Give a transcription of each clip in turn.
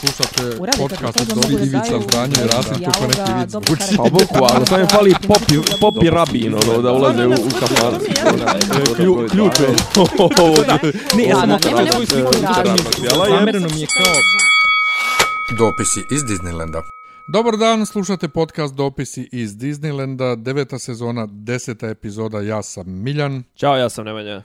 Slušate podcast od da Ivica Zdanje i Rasim Kuko neki vic. Uči. Pa bukvalno, samo je fali popi, popi rabin, ono, da ulaze u, u kafanu. Klju- Ključ je. Ne, ja sam svoju sliku. Zamereno mi je kao... Dopisi iz Disneylanda. Dobar dan, slušate podcast Dopisi iz Disneylanda, deveta sezona, deseta epizoda, ja sam Miljan Ćao, ja sam Nemanja.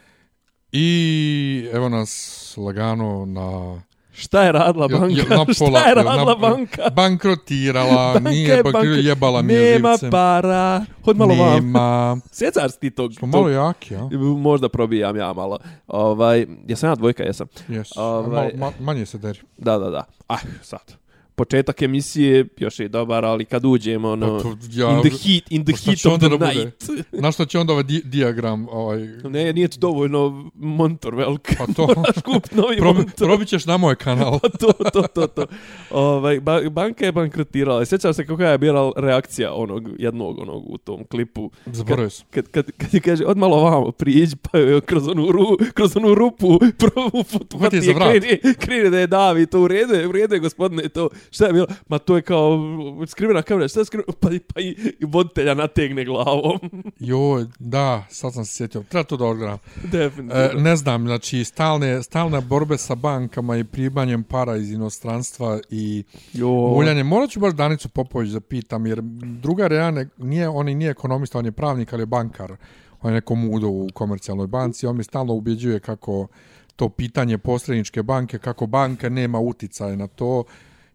i evo nas lagano na... Šta je radila je- banka? je na pola- Šta je radila na- banka? Bankrotirala, Banka nije je bankrotirala, banka. jebala mi je Nema para. Hod malo vam. Nema. Sjećaš ti tog? Smo malo jaki, a? Možda probijam ja malo. Ovaj, jesam ja dvojka, jesam. Jes. Ovaj- Malo, ma, manje se deri. Da, da, da. Ah, sad. Početak emisije još je dobar, ali kad uđemo, ono, Pa to, ja- in the heat, in the Pa heat of the night. Na što će onda ovaj di diagram, ovaj, Ne, nije to dovoljno monitor velik. pa to, Moraš kupiti novi probi, monitor. probit ćeš na moj kanal. Pa to, to, to, to. Ovaj, ba, banka je bankrotirala. Sjećam se kako je bila reakcija onog jednog onog u tom klipu. Zaboravio sam. Kad, kad, kad je kaže, od malo vamo priđi, pa je kroz onu, ru, kroz onu rupu prvu Uhvati je za vrat. krene, krene da je davi, to u redu je, u redu je gospodine, to, šta je bilo? Ma to je kao skrivena kamera, šta je skrivena? Pa, pa i, i voditelja nategne glavom. Joj, da, sad sam se sjetio. Treba to da odgledam. Definitivno. E, ne znam, znači, stalne, stalne borbe sa bankama i pribanjem para iz inostranstva i jo. muljanje. Morat ću baš Danicu Popović da pitam, jer druga Reane, nije, on i nije ekonomista, on je pravnik, ali je bankar. On je neko mudo u komercijalnoj banci. On mi stalno ubjeđuje kako to pitanje posredničke banke, kako banka nema uticaje na to.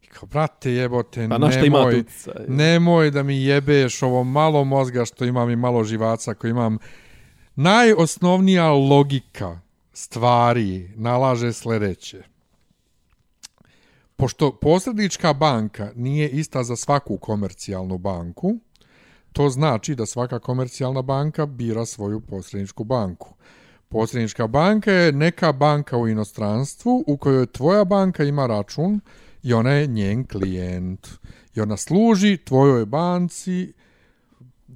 I kao, brate, jebote, Pa nemoj, nemoj da mi jebeš ovo malo mozga što imam i malo živaca koji imam. Najosnovnija logika stvari nalaže sljedeće. Pošto posrednička banka nije ista za svaku komercijalnu banku, to znači da svaka komercijalna banka bira svoju posredničku banku. Posrednička banka je neka banka u inostranstvu u kojoj tvoja banka ima račun i ona je njen klijent. I ona služi tvojoj banci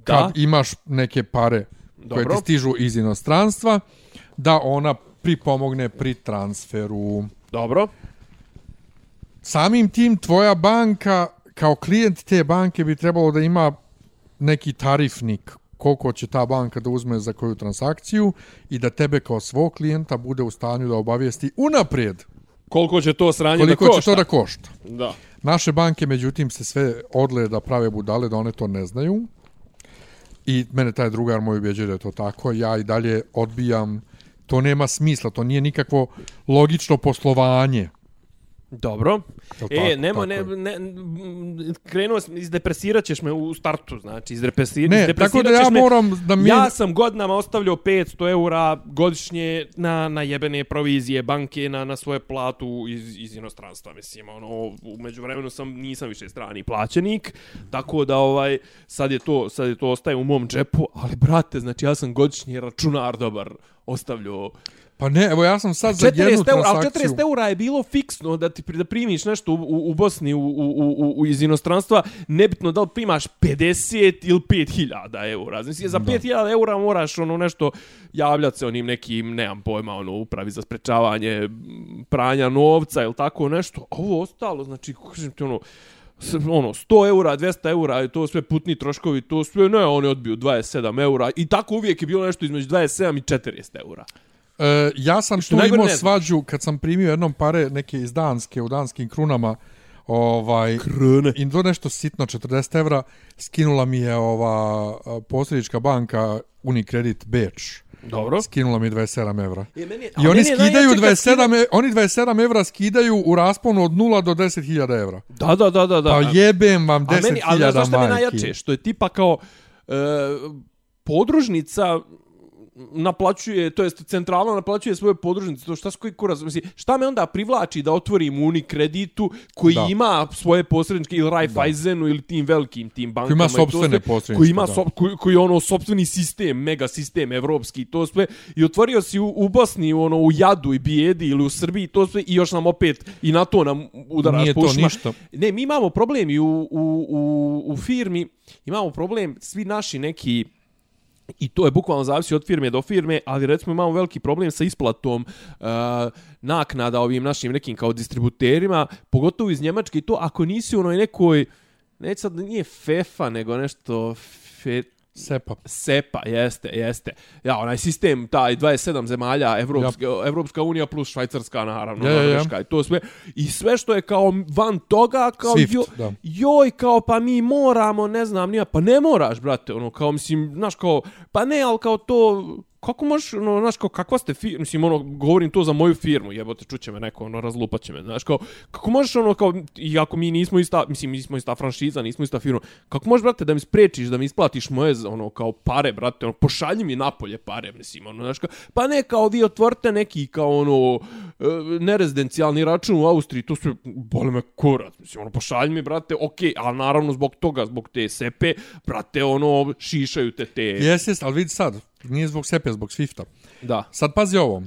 kad Da. imaš neke pare koje Dobro. ti stižu iz inostranstva, da ona pripomogne pri transferu. Dobro. Samim tim tvoja banka kao klijent te banke bi trebalo da ima neki tarifnik koliko će ta banka da uzme za koju transakciju i da tebe kao svog klijenta bude u stanju da obavijesti unaprijed Koliko će to sranje koliko da će košta? to da košta. Da. Naše banke, međutim, se sve odle da prave budale, da one to ne znaju. I mene taj drugar moj ubjeđuje da je to tako. Ja i dalje odbijam. To nema smisla, to nije nikakvo logično poslovanje. Dobro. E, tako? nemo, ne, ne, krenuo sam, izdepresirat ćeš me u startu, znači, izdepresirat, Ne, izdepresirat tako da ja me. moram da mi... Ja sam godinama ostavljao 500 eura godišnje na, na jebene provizije banke, na, na svoje platu iz, iz inostranstva, mislim, ono, u međuvremenu sam, nisam više strani plaćenik, tako da, ovaj, sad je to, sad je to ostaje u mom džepu, ali, brate, znači, ja sam godišnji računar dobar ostavljao Pa ne, evo ja sam sad za jednu 40 eura, ali transakciju... 40 eura je bilo fiksno da ti da primiš nešto u, u, u Bosni u, u, u, u, iz inostranstva, nebitno da li primaš 50 ili 5000 eura. Znači, za 5000 eura moraš ono nešto javljati se onim nekim, nemam pojma, ono, upravi za sprečavanje pranja novca ili tako nešto. A ovo ostalo, znači, kažem ti ono, ono, 100 eura, 200 eura, i to sve putni troškovi, to sve, ne, oni odbiju 27 eura, i tako uvijek je bilo nešto između 27 i 40 eura. E, ja sam Što tu imao svađu kad sam primio jednom pare neke iz Danske, u danskim krunama, ovaj, Krune. i to nešto sitno, 40 evra, skinula mi je ova posrednička banka Unicredit Beč. Dobro. Skinula mi 27 evra. I, meni, I oni skidaju 27, e, oni 27 evra skidaju u rasponu od 0 do 10.000 evra. Da, da, da, da. da. Pa jebem vam A meni, ali znaš 10.000 šta mi je najjače? majki. Što je tipa kao e, podružnica naplaćuje, to jest centralno naplaćuje svoje podružnice, to šta s koji kurac, mislim, šta me onda privlači da otvorim uni kreditu koji Da. ima svoje posredničke ili Raiffeisenu ili tim velikim tim bankama. ima i to sopstvene sve, posredničke, Koji ima so, koji, koji ono sopstveni sistem, mega sistem evropski, to sve. I otvorio si u, u Bosni, ono, u jadu i bijedi ili u Srbiji, to sve, i još nam opet, i na to nam udaraš Nije po to ništa. Ne, mi imamo problem i u, u, u, u firmi, imamo problem, svi naši neki I to je bukvalno zavisi od firme do firme, ali recimo imamo veliki problem sa isplatom uh, naknada ovim našim nekim kao distributerima, pogotovo iz Njemačke i to ako nisi u onoj nekoj, neće sad, nije FEFA, nego nešto fe, Sepa. SEPA, jeste, jeste. Ja, onaj sistem, taj 27 zemalja, Evropska, yep. Evropska unija plus Švajcarska, naravno, Ja, ja, ja. Norveška i to sve. I sve što je kao van toga, kao Swift, jo, da. joj, kao pa mi moramo, ne znam, nija, pa ne moraš, brate, ono, kao, mislim, znaš, kao, pa ne, ali kao to, kako možeš, ono, znaš, kao, kakva ste firma, mislim, ono, govorim to za moju firmu, jebote, čuće me neko, ono, razlupaće me, znaš, kao, kako možeš, ono, kao, iako mi nismo ista, mislim, mi smo ista franšiza, nismo ista firma, kako možeš, brate, da mi sprečiš, da mi isplatiš moje, ono, kao, pare, brate, ono, pošalji mi napolje pare, mislim, ono, znaš, kao, pa ne, kao, vi otvorite neki, kao, ono, e, nerezidencijalni račun u Austriji, to sve, boli me kurac, mislim, ono, pošalji mi, brate, okej, ali naravno, zbog toga, zbog te sepe, brate, ono, šišaju te te, Jes, jes, ali vidi sad, nije zbog Sepe, zbog Swifta. da. Sad pazi ovo,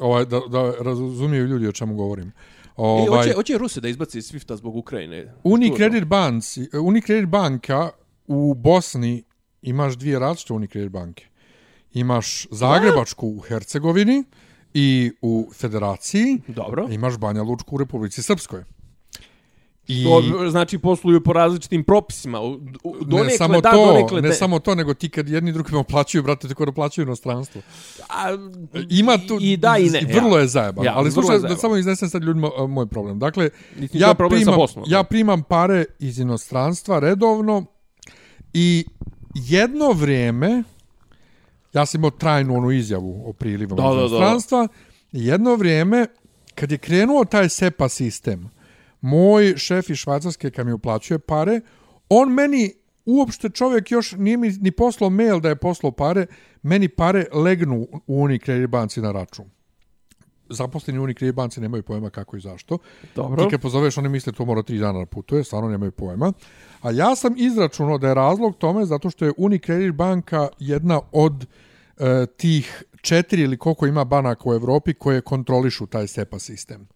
ovaj, da, da razumiju ljudi o čemu govorim. E, Ovaj, hoće, hoće Ruse da izbaci Swifta zbog Ukrajine. Unicredit, Bank, Unicredit banka u Bosni imaš dvije različite Unicredit banke. Imaš Zagrebačku u Hercegovini i u Federaciji. Dobro. Imaš Banja Lučku u Republici Srpskoj. I To znači posluju po različitim propisima. Donekle ne samo da, to, donekle ne ne. samo to, nego ti kad jedni drugima plaćaju, brate, tako da plaćaju inostranstvo. A, Ima tu I, da i ne. Vrlo ja. je zajebano. Ja, ali slušaj, da samo iznesem sad ljudima a, moj problem. Dakle, Niti ja problem primam, sa Bosnom. ja primam pare iz inostranstva redovno i jedno vrijeme, ja sam imao trajnu onu izjavu o Da, da, da. inostranstva, jedno vrijeme, kad je krenuo taj SEPA sistem, moj šef iz Švajcarske kad mi uplaćuje pare, on meni uopšte čovjek još nije mi ni poslao mail da je poslao pare, meni pare legnu u Unicredit banci na račun. Zaposleni u Unicredit banci nemaju pojma kako i zašto. Dobro. Ti kad pozoveš, oni misle to mora tri dana da putuje, stvarno nemaju pojma. A ja sam izračunao da je razlog tome zato što je Unicredit banka jedna od e, tih četiri ili koliko ima banaka u Evropi koje kontrolišu taj SEPA sistem.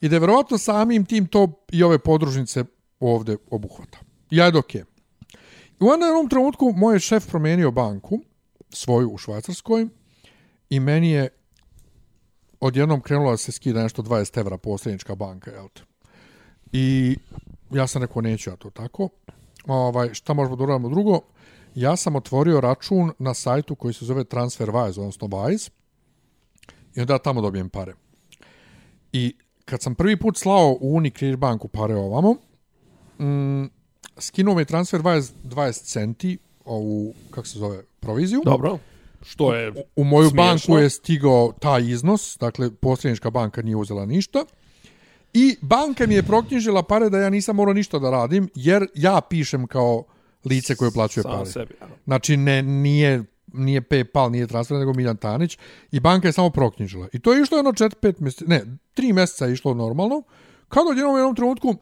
I da je verovatno samim tim to i ove podružnice ovde obuhvata. Ja je dok je. I u jednom trenutku moj je šef promijenio banku, svoju u Švajcarskoj, i meni je odjednom krenulo da se skida nešto 20 evra posrednička banka, jel te? I ja sam rekao, neću ja to tako. Ovaj, šta možemo da uradimo drugo? Ja sam otvorio račun na sajtu koji se zove TransferWise, odnosno Wise, i onda ja tamo dobijem pare. I kad sam prvi put slao u Unicredit banku pare ovamo, mm, skinuo mi je TransferWise 20 centi, ovu, kako se zove, proviziju. Dobro. Što je U moju smiješno. banku je stigao taj iznos, dakle, posrednička banka nije uzela ništa. I banka mi je proknjižila pare da ja nisam morao ništa da radim, jer ja pišem kao lice koje plaćuje sam pare. sebi. ano. Znači, ne, nije, nije PayPal, nije transfer, nego Miljan Tanić. I banka je samo proknjižila. I to je išlo jedno 4-5 mjeseca, ne, 3 mjeseca je išlo normalno. Kada odjednom u jednom trenutku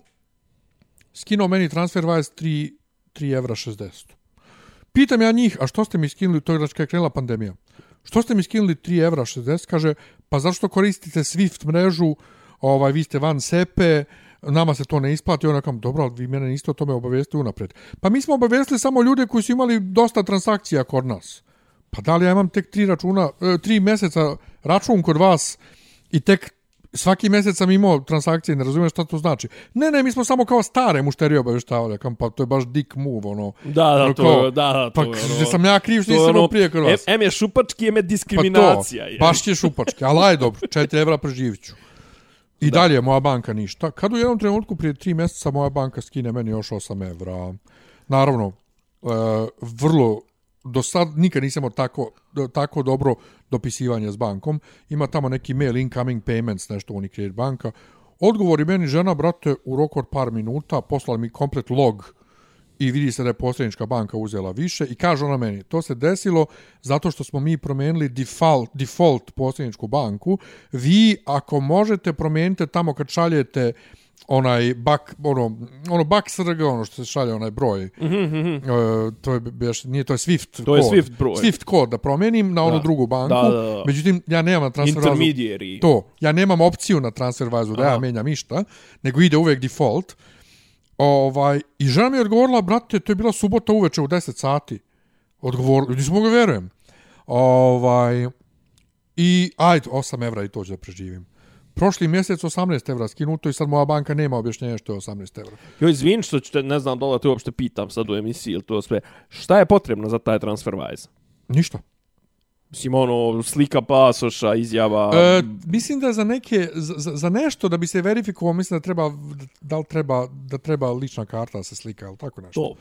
skinuo meni TransferWise 3, 3 evra 60. Pitam ja njih, a što ste mi skinuli, to je znači je krenula pandemija, što ste mi skinuli 3 evra 60? Kaže, pa zašto koristite Swift mrežu, ovaj, vi ste van SEPE, nama se to ne isplati, ona kam, dobro, ali vi mene niste o tome obavijesti unapred. Pa mi smo obavijestili samo ljude koji su imali dosta transakcija kod nas. Pa da li ja imam tek tri računa, e, tri mjeseca račun kod vas i tek svaki mjesec sam imao transakcije, ne razumijem šta to znači. Ne, ne, mi smo samo kao stare mušterije obaveštavali, kam, pa to je baš dick move, ono. Da, da, Ono to kao, je, da, da, Pa to je, što sam ja kriv što nisam ono, ono, prije kod vas. M, M je šupački, M je Pa diskriminacija. to, je. baš je šupački, ali aj dobro, 4 evra preživit ću. I da. dalje moja banka ništa. Kad u jednom trenutku prije 3 mjeseca moja banka skine meni još 8 evra. Naravno, e, vrlo do sad nikad nisam imao tako, do- tako dobro dopisivanje s bankom. Ima tamo neki mail incoming payments, nešto Unicredit banka. Odgovori meni žena, brate, u roku od par minuta, poslala mi komplet log i vidi se da je posrednička banka uzela više i kaže ona meni, to se desilo zato što smo mi promijenili default, default posredničku banku. Vi, ako možete, promijenite tamo kad šaljete onaj bak, ono, ono bak srg, ono što se šalje, onaj broj. Mm -hmm. e, to je, beš, nije, to je Swift To je kod. Swift broj. Swift kod da promijenim na onu Da. drugu banku. Da, da, da. Međutim, ja nemam na transfer Intermediary. To, ja nemam opciju na TransferWise-u da ja menjam išta, nego ide uvek default. Ovaj, I žena mi je odgovorila, brate, to je bila subota uveče u 10 sati. Odgovor, nisam mogu verujem. Ovaj, I, ajde, 8 evra i to ću da preživim. Prošli mjesec 18 evra skinuto i sad moja banka nema objašnjenja što je 18 evra. Joj, izvin što ću te, ne znam da li te uopšte pitam sad u emisiji ili to sve. Šta je potrebno za taj TransferWise? Ništa. Mislim, ono, slika pasoša, izjava... E, mislim da za neke, za, za- za nešto da bi se verifikovao, mislim da treba, da li treba, da treba lična karta da se slika, ili tako nešto. to.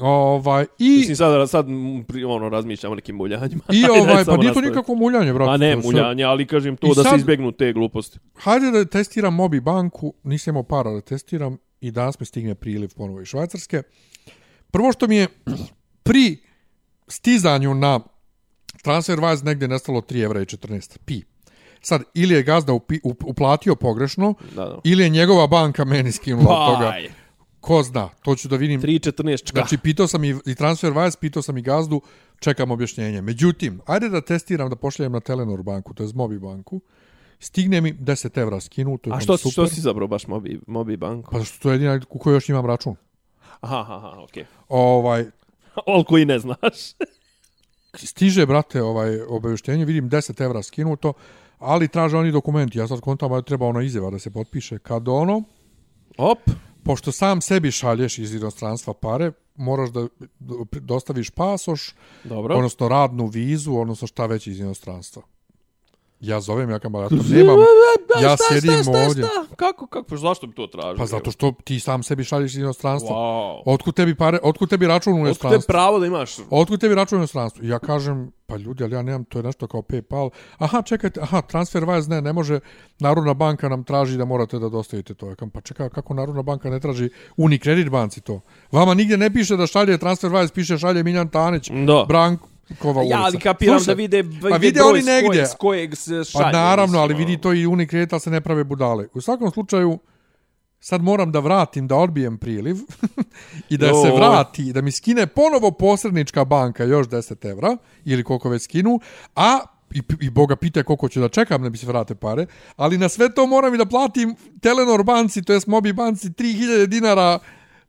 Ovaj, i, Mislim, sad, sad ono, razmišljam o nekim muljanjima. i ovaj, pa nije to nikako muljanje, brate. A ne, muljanje, ali kažem to I da se sad- izbjegnu te gluposti. Hajde da testiram Mobi banku, nisam imao para da testiram i danas mi stigne priliv ponovo iz Švajcarske. Prvo što mi je pri stizanju na TransferWise negdje nestalo 3 evra i 14 pi. Sad, ili je gazda upi, up, uplatio pogrešno, Da, da. ili je njegova banka meni skinula od toga. Ko zna, to ću da vidim. 3.14 čka. Znači, pitao sam i, i TransferWise, pitao sam i gazdu, čekam objašnjenje. Međutim, ajde da testiram da pošaljem na Telenor banku, to je Mobi banku. Stigne mi 10 evra skinuto. A što, što si zabrao baš Mobi, Mobi banku? Pa što to je jedina u kojoj još imam račun. Aha, aha, okej. Ovaj, Ol koji ne znaš. stiže, brate, ovaj obavještenje, vidim 10 evra skinuto, ali traže oni dokumenti. Ja sad kontam, treba ono izjava da se potpiše. Kad ono, Op. pošto sam sebi šalješ iz inostranstva pare, moraš da dostaviš pasoš, Dobro. odnosno radnu vizu, odnosno šta već iz inostranstva. Ja zovem, ja kam, ja to nemam, ja sjedim ovdje. Kako, kako, pa zašto bi to tražio? Pa zato što ti sam sebi šalješ iz inostranstva. Wow. Otkud tebi pare, otkud tebi račun u Otkud te inostranstvu? pravo da imaš? Otkud tebi račun u inostranstvu? I Ja kažem, pa ljudi, ali ja nemam, to je nešto kao PayPal. Aha, čekajte, aha, TransferWise ne, ne može, Narodna banka nam traži da morate da dostavite to. Ja kažem, pa čekaj, kako Narodna banka ne traži Unicredit banci to? Vama nigdje ne piše da šalje TransferWise, piše šalje Miljan Tanić, Da. Brankova ulica. Ja, ali kapiram Slušaj, da vide, pa vide broj oni negdje. S kojeg se šalje. Pa naravno, ali ono. vidi to i Unicredit, ali se ne prave budale. U svakom slučaju, sad moram da vratim, da odbijem priliv i da se Joj. vrati, da mi skine ponovo posrednička banka još 10 evra, ili koliko već skinu, a i, i Boga pita koliko ću da čekam da mi se vrate pare, ali na sve to moram i da platim Telenor banci, to jest Mobi banci, 3000 dinara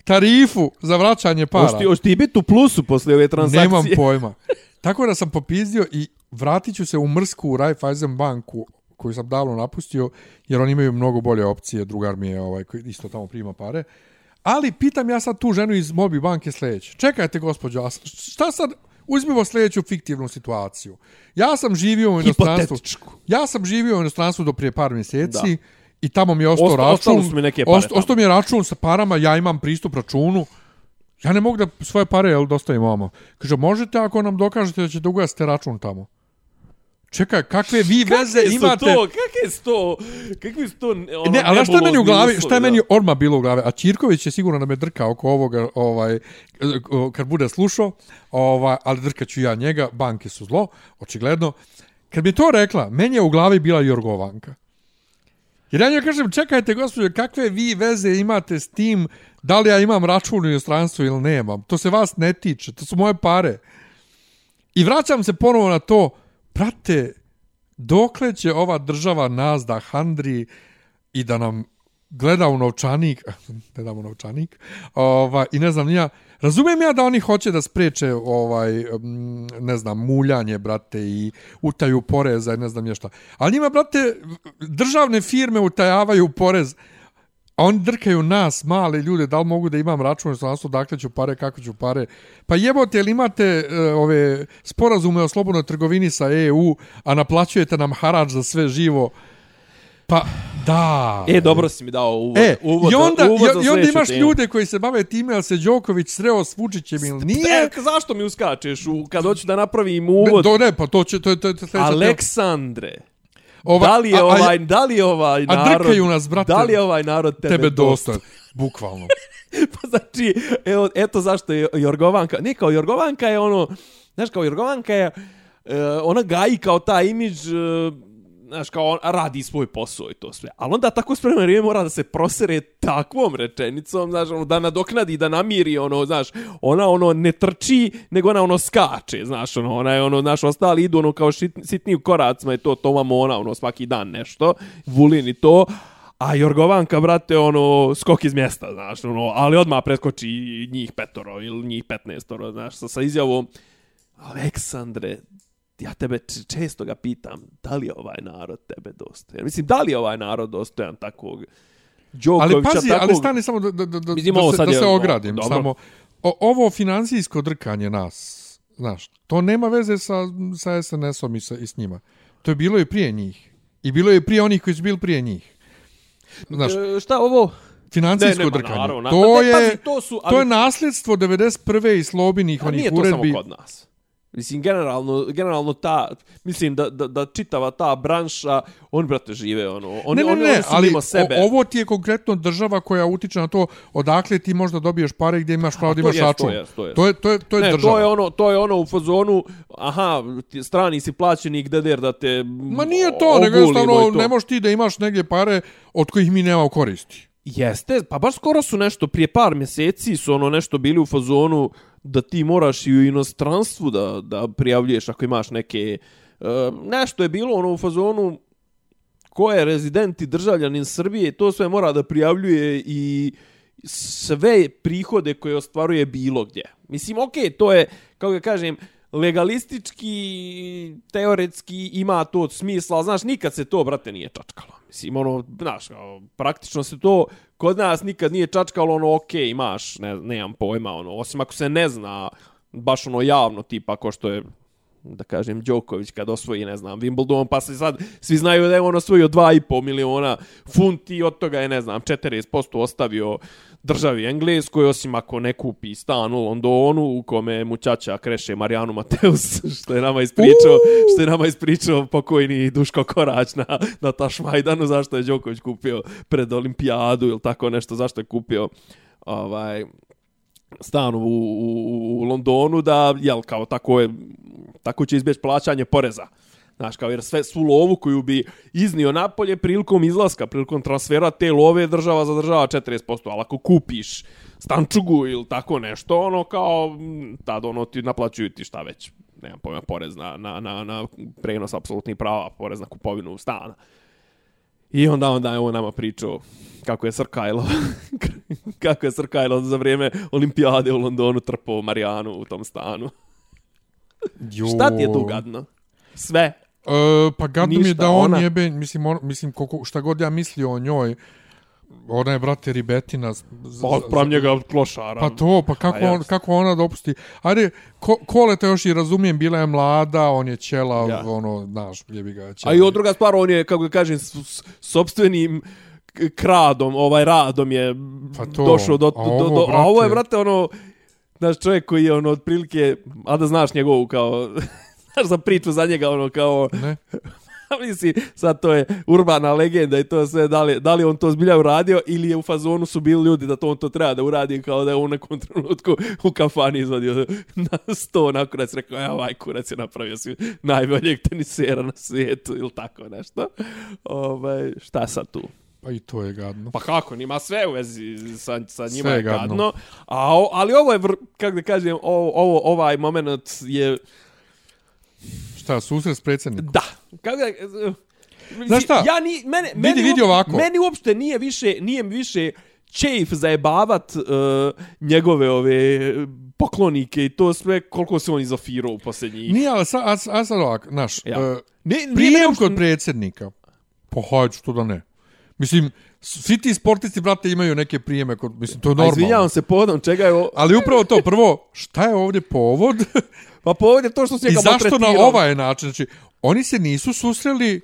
tarifu za vraćanje para. Hoćeš ti, hoćeš ti biti u plusu posle ove transakcije? Nemam pojma. Tako da sam popizdio i vratit ću se u Mrsku, u Raiffeisen banku, koju sam davno napustio, jer oni imaju mnogo bolje opcije, drugar mi je ovaj, koji isto tamo prima pare. Ali pitam ja sad tu ženu iz Mobi banke sljedeće. Čekajte, gospođo, a šta sad, uzmimo sljedeću fiktivnu situaciju. Ja sam živio u inostranstvu. Ja sam živio u inostranstvu do prije par mjeseci Da. I tamo mi je ostao Osta- račun. ostalo su mi neke pare Ost- ostao mi je račun sa parama, ja imam pristup računu. Ja ne mogu da svoje pare jel, dostavim vama. Kaže, možete ako nam dokažete da ćete ugasiti račun tamo. Čekaj, kakve vi veze Kakve su imate? To, kakve su to, kakvi su to ono, ne, ali šta je meni u glavi, uslovi, šta je meni odmah bilo u glavi, a Čirković je sigurno da me drka oko ovoga, ovaj, kad bude slušao, ovaj, ali drkaću ja njega, banke su zlo, očigledno. Kad bi to rekla, meni je u glavi bila Jorgovanka. Jer ja njoj kažem, čekajte gospođo, kakve vi veze imate s tim, da li ja imam račun u inostranstvu ili nemam. To se vas ne tiče, to su moje pare. I vraćam se ponovo na to, prate, dokle će ova država nas da handri i da nam gleda u novčanik, gleda u novčanik, ovaj, i ne znam ja, razumijem ja da oni hoće da spreče ovaj, ne znam, muljanje, brate, i utaju poreza i ne znam je šta. Ali njima, brate, državne firme utajavaju porez, a oni drkaju nas, male ljude, da li mogu da imam račun, odnosno dakle ću pare, kako ću pare. Pa jebote, ili imate e, ove sporazume o slobodnoj trgovini sa EU, a naplaćujete nam harač za sve živo? Pa, da. E, dobro si mi dao uvod. E, uvod i onda, uvod i, i onda imaš temu. ljude koji se bave time, ali se Đoković sreo s Vučićem ili nije. E, zašto mi uskačeš u, kad hoću da napravim uvod? Do, ne, pa to će, to, to, to tema. Aleksandre, Ova- da li je a- a- ovaj, da li je ovaj a narod... drkaju nas, brate, Da li je ovaj narod tebe, tebe dosta? dosta. Bukvalno. pa znači, evo, eto zašto je Jorgovanka, ne kao Jorgovanka je ono, znaš kao Jorgovanka je, e, ona gaji kao ta imidž, e, znaš kao on radi svoj posao i to sve. Ali onda tako spremno vrijeme mora da se prosere takvom rečenicom, znaš, ono, da nadoknadi, da namiri, ono, znaš, ona ono ne trči, nego ona ono skače, znaš, ono, ona je ono, znaš, ostali idu ono kao šit, sitni u koracima i to, to vamo ona, ono, svaki dan nešto, vulin i to, A Jorgovanka, brate, ono, skok iz mjesta, znaš, ono, ali odmah preskoči njih petoro ili njih petnestoro, znaš, sa, sa izjavom, Aleksandre, ja tebe često ga pitam, da li je ovaj narod tebe dostojan? Mislim, da li je ovaj narod dostojan takvog Đokovića, Ali pazi, takvog... ali stani samo da, da, da, Mislim, da, se, da je- se ogradim. dobro. Samo, o, ovo financijsko drkanje nas, znaš, to nema veze sa, sa SNS-om i, sa, i s njima. To je bilo i prije njih. I bilo je prije onih koji su bili prije njih. Znaš, E, šta ovo? financijsko ne, drkanje. naravno, to, ne, je, pazi, to su, to je ali- nasljedstvo 91. i slobinih onih nije to uredbi. samo kod nas. Mislim, generalno, generalno ta, mislim da, da, da čitava ta branša, oni, brate, žive, ono, oni, ne, ne, oni, ne, oni su ali mimo sebe. O, ovo ti je konkretno država koja utiče na to odakle ti možda dobiješ pare gdje imaš pravo da to imaš račun. to jest, to jest. To je, to je, to je ne, država. to je ono, to je ono u fazonu, aha, ti strani si plaćenik deder da te Ma nije to, nego jednostavno to. ne možeš ti da imaš negdje pare od kojih mi nemamo koristi. Jeste, pa baš skoro su nešto, prije par mjeseci su ono nešto bili u fazonu da ti moraš i u inostranstvu da, da prijavljuješ ako imaš neke... E, nešto je bilo ono u fazonu ko je rezident i državljanin Srbije, to sve mora da prijavljuje i sve prihode koje ostvaruje bilo gdje. Mislim, okej, to je, kako ga kažem, legalistički, teoretski ima to od smisla, ali znaš, nikad se to, brate, nije čačkalo. Mislim, ono, znaš, kao, praktično se to kod nas nikad nije čačkalo, ono, okej, imaš, ne, nemam pojma, ono, osim ako se ne zna, baš ono javno, tipa, ako što je da kažem, Đoković kad osvoji, ne znam, Wimbledon, pa se sad svi znaju da je on osvojio 2,5 miliona funti, od toga je, ne znam, 40% ostavio državi Engleskoj, osim ako ne kupi stan u Londonu, u kome mu ćaća kreše Marijanu Mateus, što je nama ispričao, što je nama ispričao pokojni Duško Korać na, na Tašmajdanu, zašto je Đoković kupio pred olimpijadu ili tako nešto, zašto je kupio ovaj stan u, u, u Londonu da jel kao tako je tako će izbjeći plaćanje poreza. Znaš, kao jer sve svu lovu koju bi iznio napolje prilikom izlaska, prilikom transfera te love država zadržava 40%, ali ako kupiš stančugu ili tako nešto, ono kao, tad ono ti naplaćuju ti šta već, nemam pojma, porez na, na, na, na prenos apsolutnih prava, porez na kupovinu stana. I onda onda je on nama pričao kako je Srkajlo kako je Srkajlo za vrijeme olimpijade u Londonu trpao Marijanu u tom stanu. Jo. Šta ti je tu gadno? Sve. E, pa gadno mi je da on ona- jebe, mislim, on, mislim koliko, šta god ja mislio o njoj, ona je, brate, ribetina. Pa otpram njega klošara. Pa to, pa kako, on, kako ona dopusti. Ajde, ko, koleta još i razumijem, bila je mlada, on je ćela, Ja. ono, znaš, jebi ga ćela. A i od druga stvar, on je, kako da kažem, s, s, sobstvenim kradom, ovaj radom je Pa to, došao do, do, do, ovo, do, a ovo je, brate, ono, znaš, čovjek koji je, ono, otprilike, a da znaš njegovu, kao, znaš za priču za njega, ono, kao, Ne? Mislim, sad to je urbana legenda i to sve, da li, da li on to zbilja uradio ili je u fazonu su bili ljudi da to on to treba da uradi kao da je u nekom trenutku u kafani izvadio na sto na kurac rekao, ja ovaj kurac je napravio si najboljeg tenisera na svijetu ili tako nešto. Ovaj, šta sad tu? Pa i to je gadno. Pa kako, nima sve u vezi sa, sa njima Sve je gadno. gadno. A, o- ali ovo je, kako da kažem, ovo, ovo, ovaj moment je Šta, susret s predsjednikom? Da. Kako da... Znaš šta? Ja ni, mene, meni, vidi ovako. Meni uopšte nije više, nije više čejf zajebavat uh, njegove ove poklonike i to sve koliko se on izofirao u posljednjih. Nije, ali sa, a, a sad ovak, znaš, Ja. ja. Ne, nije meni prijem uopšte- kod predsjednika. Pa hajde, što da ne. Mislim, svi ti sportisti, brate, imaju neke prijeme kod, mislim, to je A normalno. izvinjavam se povodom čega je ovo... Ali upravo to, prvo, šta je ovdje povod Pa povod je to što se i njega zašto na maltretirao. ovaj način? Znači, oni se nisu susreli,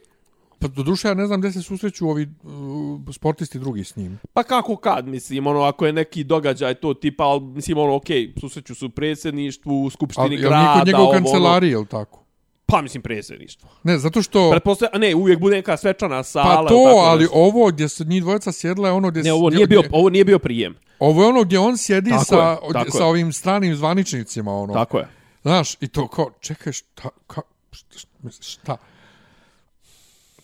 pa do duše ja ne znam gdje se susreću ovi uh, sportisti drugi s njim. Pa kako kad, mislim, ono, ako je neki događaj to tipa, ali, mislim, ono, okej, susreću su u predsjedništvu, u skupštini Ali, grada, njega u ovo, ono, kancelariji, jel tako? pa mislim predsjedništvo. Ne, zato što... Pretpostavljam, a ne, uvijek bude neka svečana sala. Pa ili to, tako ali nešto. ovo gdje se njih dvojica sjedla je ono gdje... Ne, ovo gdje- nije bio, ovo nije bio prijem. Ovo je ono gdje on sjedi Tako sa, je, sa je. ovim stranim zvaničnicima, ono. Tako je. Znaš, i to kao, čekaj, šta, ka, šta, šta?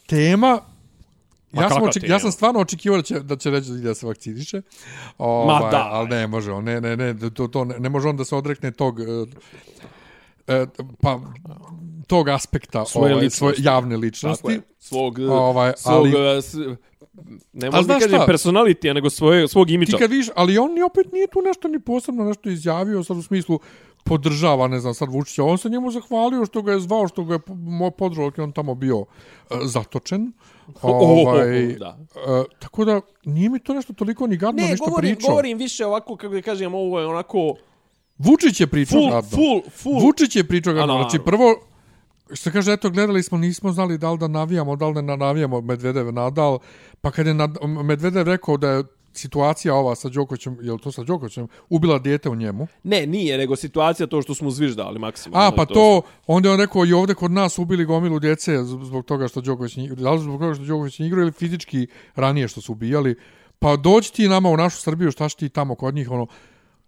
Tema, Ma ja sam, oček, tema? ja sam stvarno očekivao da će, da će reći da se vakciniše. Ovaj, da. Ali ne može on, ne, ne, ne, to, to, ne, ne može on da se odrekne tog, e, e, pa, tog aspekta Svoje ovaj, ličnosti. svoje javne Tako ličnosti. je. Svog, Ovaj, svog, ali- eh, s- ne mogu da kažem šta? personalitija, nego svoje, svog Ti imidža. kad vidiš, ali on ni opet nije tu nešto ni posebno nešto izjavio, sad u smislu podržava, ne znam, sad Vučića. On se njemu zahvalio što ga je zvao, što ga je mo- podržao, dok je on tamo bio e, zatočen. Ovaj, da. e, tako da, nije mi to nešto toliko ni gadno Ne, nešto govorim, pričao. govorim više ovako, kako da kažem, ovo je onako Vučić je pričao full, gadno. full, full. Vučić je pričao gadno. Znači, prvo, što kaže, eto, gledali smo, nismo znali da li da navijamo, da li ne navijamo Medvedev Nadal, pa kad je nad, Medvedev rekao da je situacija ova sa Đokovićem, je li to sa Đokovićem, ubila dijete u njemu. Ne, nije, nego situacija to što smo zviždali maksimalno. A, pa i to, onda je on rekao i ovdje kod nas ubili gomilu djece zbog toga što Đoković nije igrao. Da li zbog toga što Đoković nije igrao ili fizički ranije što su ubijali. Pa dođi ti nama u našu Srbiju, šta ti tamo kod njih, ono,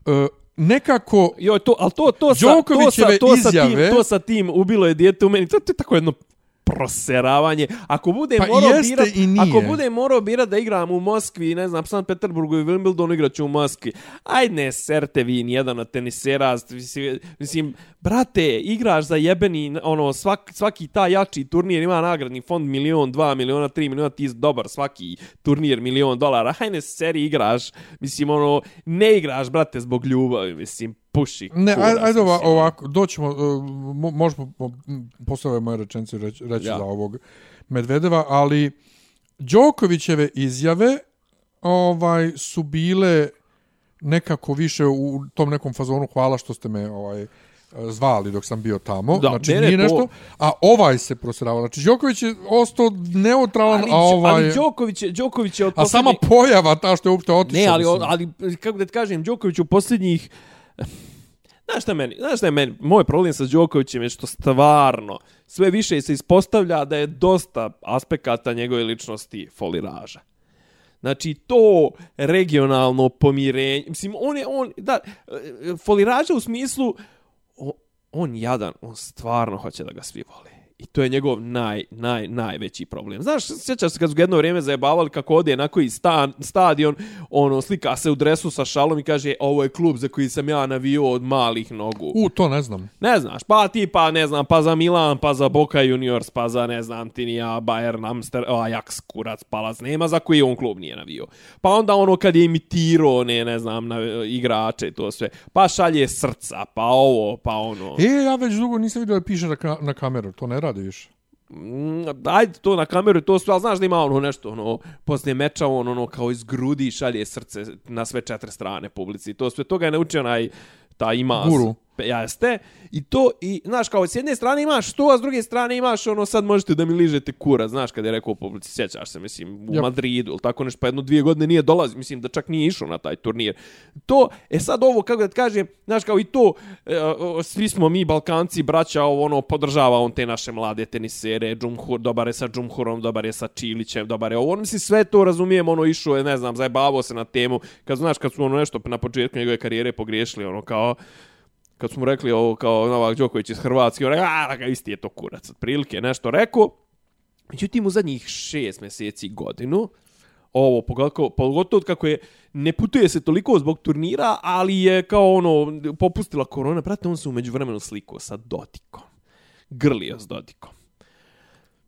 e, nekako, Joj, to, al to, to sa, to sa, to sa tim, izjave- to sa tim ubilo je dijete u meni, to, to je tako jedno proseravanje. Ako bude Pa morao birat, i nije. ako bude morao birat da igram u Moskvi, ne znam, Sankt Peterburgu i Wimbledonu igraću u Moskvi. Aj ne serte vi nijedan od tenisera, mislim, brate, igraš za jebeni, ono, svak, svaki ta jači turnir ima nagradni fond milion, dva miliona, tri miliona, ti dobar svaki turnir milion dolara. Aj ne seri igraš, mislim, ono, ne igraš, brate, zbog ljubavi, mislim, puši. Ne, ajde, ova, ovako, doćemo, uh, mo- možemo po- posle ove moje rečenice reći, reći Ja. za ovog Medvedeva, ali Đokovićeve izjave ovaj su bile nekako više u tom nekom fazonu hvala što ste me ovaj zvali dok sam bio tamo. Da, znači ne, ne, nije to- nešto, a ovaj se proseravao. Znači Đoković je ostao neutralan, ali, a ovaj ali Đoković je, Đoković je od a sama pojava ta što je uopšte otišao. Ne, ali, ali kako da ti kažem, Đoković u posljednjih... Znaš šta je meni? Znaš šta je meni? Moj problem sa Đokovićem je što stvarno sve više se ispostavlja da je dosta aspekata njegove ličnosti foliraža. Znači, to regionalno pomirenje... Mislim, on je... On, da, e, foliraža u smislu... on, On jadan, on stvarno hoće da ga svi vole. I to je njegov naj, naj, najveći problem. Znaš, sjećaš se kad su jedno vrijeme zajebavali kako ode na koji stan, stadion, ono, slika se u dresu sa šalom i kaže, ovo je klub za koji sam ja navio od malih nogu. U, to ne znam. Ne znaš, pa ti pa ne znam, pa za Milan, pa za Boca Juniors, pa za ne znam ti ni ja, Bayern, Amster, Ajax, kurac, palac, nema za koji on klub nije navio. Pa onda ono kad je imitirao, ne, ne znam, na, igrače to sve, pa šalje srca, pa ovo, pa ono. E, ja već dugo nisam vidio da piše na, ka na kameru, to ne radi više. Mm, ajde to na kameru, to sve, ali znaš da ima ono nešto, ono, poslije meča on ono kao iz grudi šalje srce na sve četiri strane publici. To sve toga je naučio onaj ta ima Guru. Jeste. I to, i, znaš, kao s jedne strane imaš to, a s druge strane imaš ono, sad možete da mi ližete kura, znaš, kada je rekao u publici, sjećaš se, mislim, u Yep. Madridu, ili tako nešto, pa jedno dvije godine nije dolazi, mislim, da čak nije išao na taj turnir. To, e sad ovo, kako da kažem, znaš, kao i to, e, o, svi smo mi, Balkanci, braća, ovo, ono, podržava on te naše mlade tenisere, Džumhur, dobar je sa Džumhurom, dobar je sa Čilićem, dobar je ovo, ono, mislim, sve to razumijem, ono, išao je, ne znam, zajebavao se na temu, kad, znaš, kad su ono nešto na početku njegove karijere pogriješili, ono, kao, kad smo rekli ovo kao Novak Đoković iz Hrvatske, on rekao, isti je to kurac, otprilike nešto rekao. Međutim, u zadnjih šest mjeseci godinu, ovo, pogotovo, pogotovo kako je, ne putuje se toliko zbog turnira, ali je kao ono, popustila korona, brate, on se umeđu vremenu slikao sa Dodikom. Grlio s Dodikom.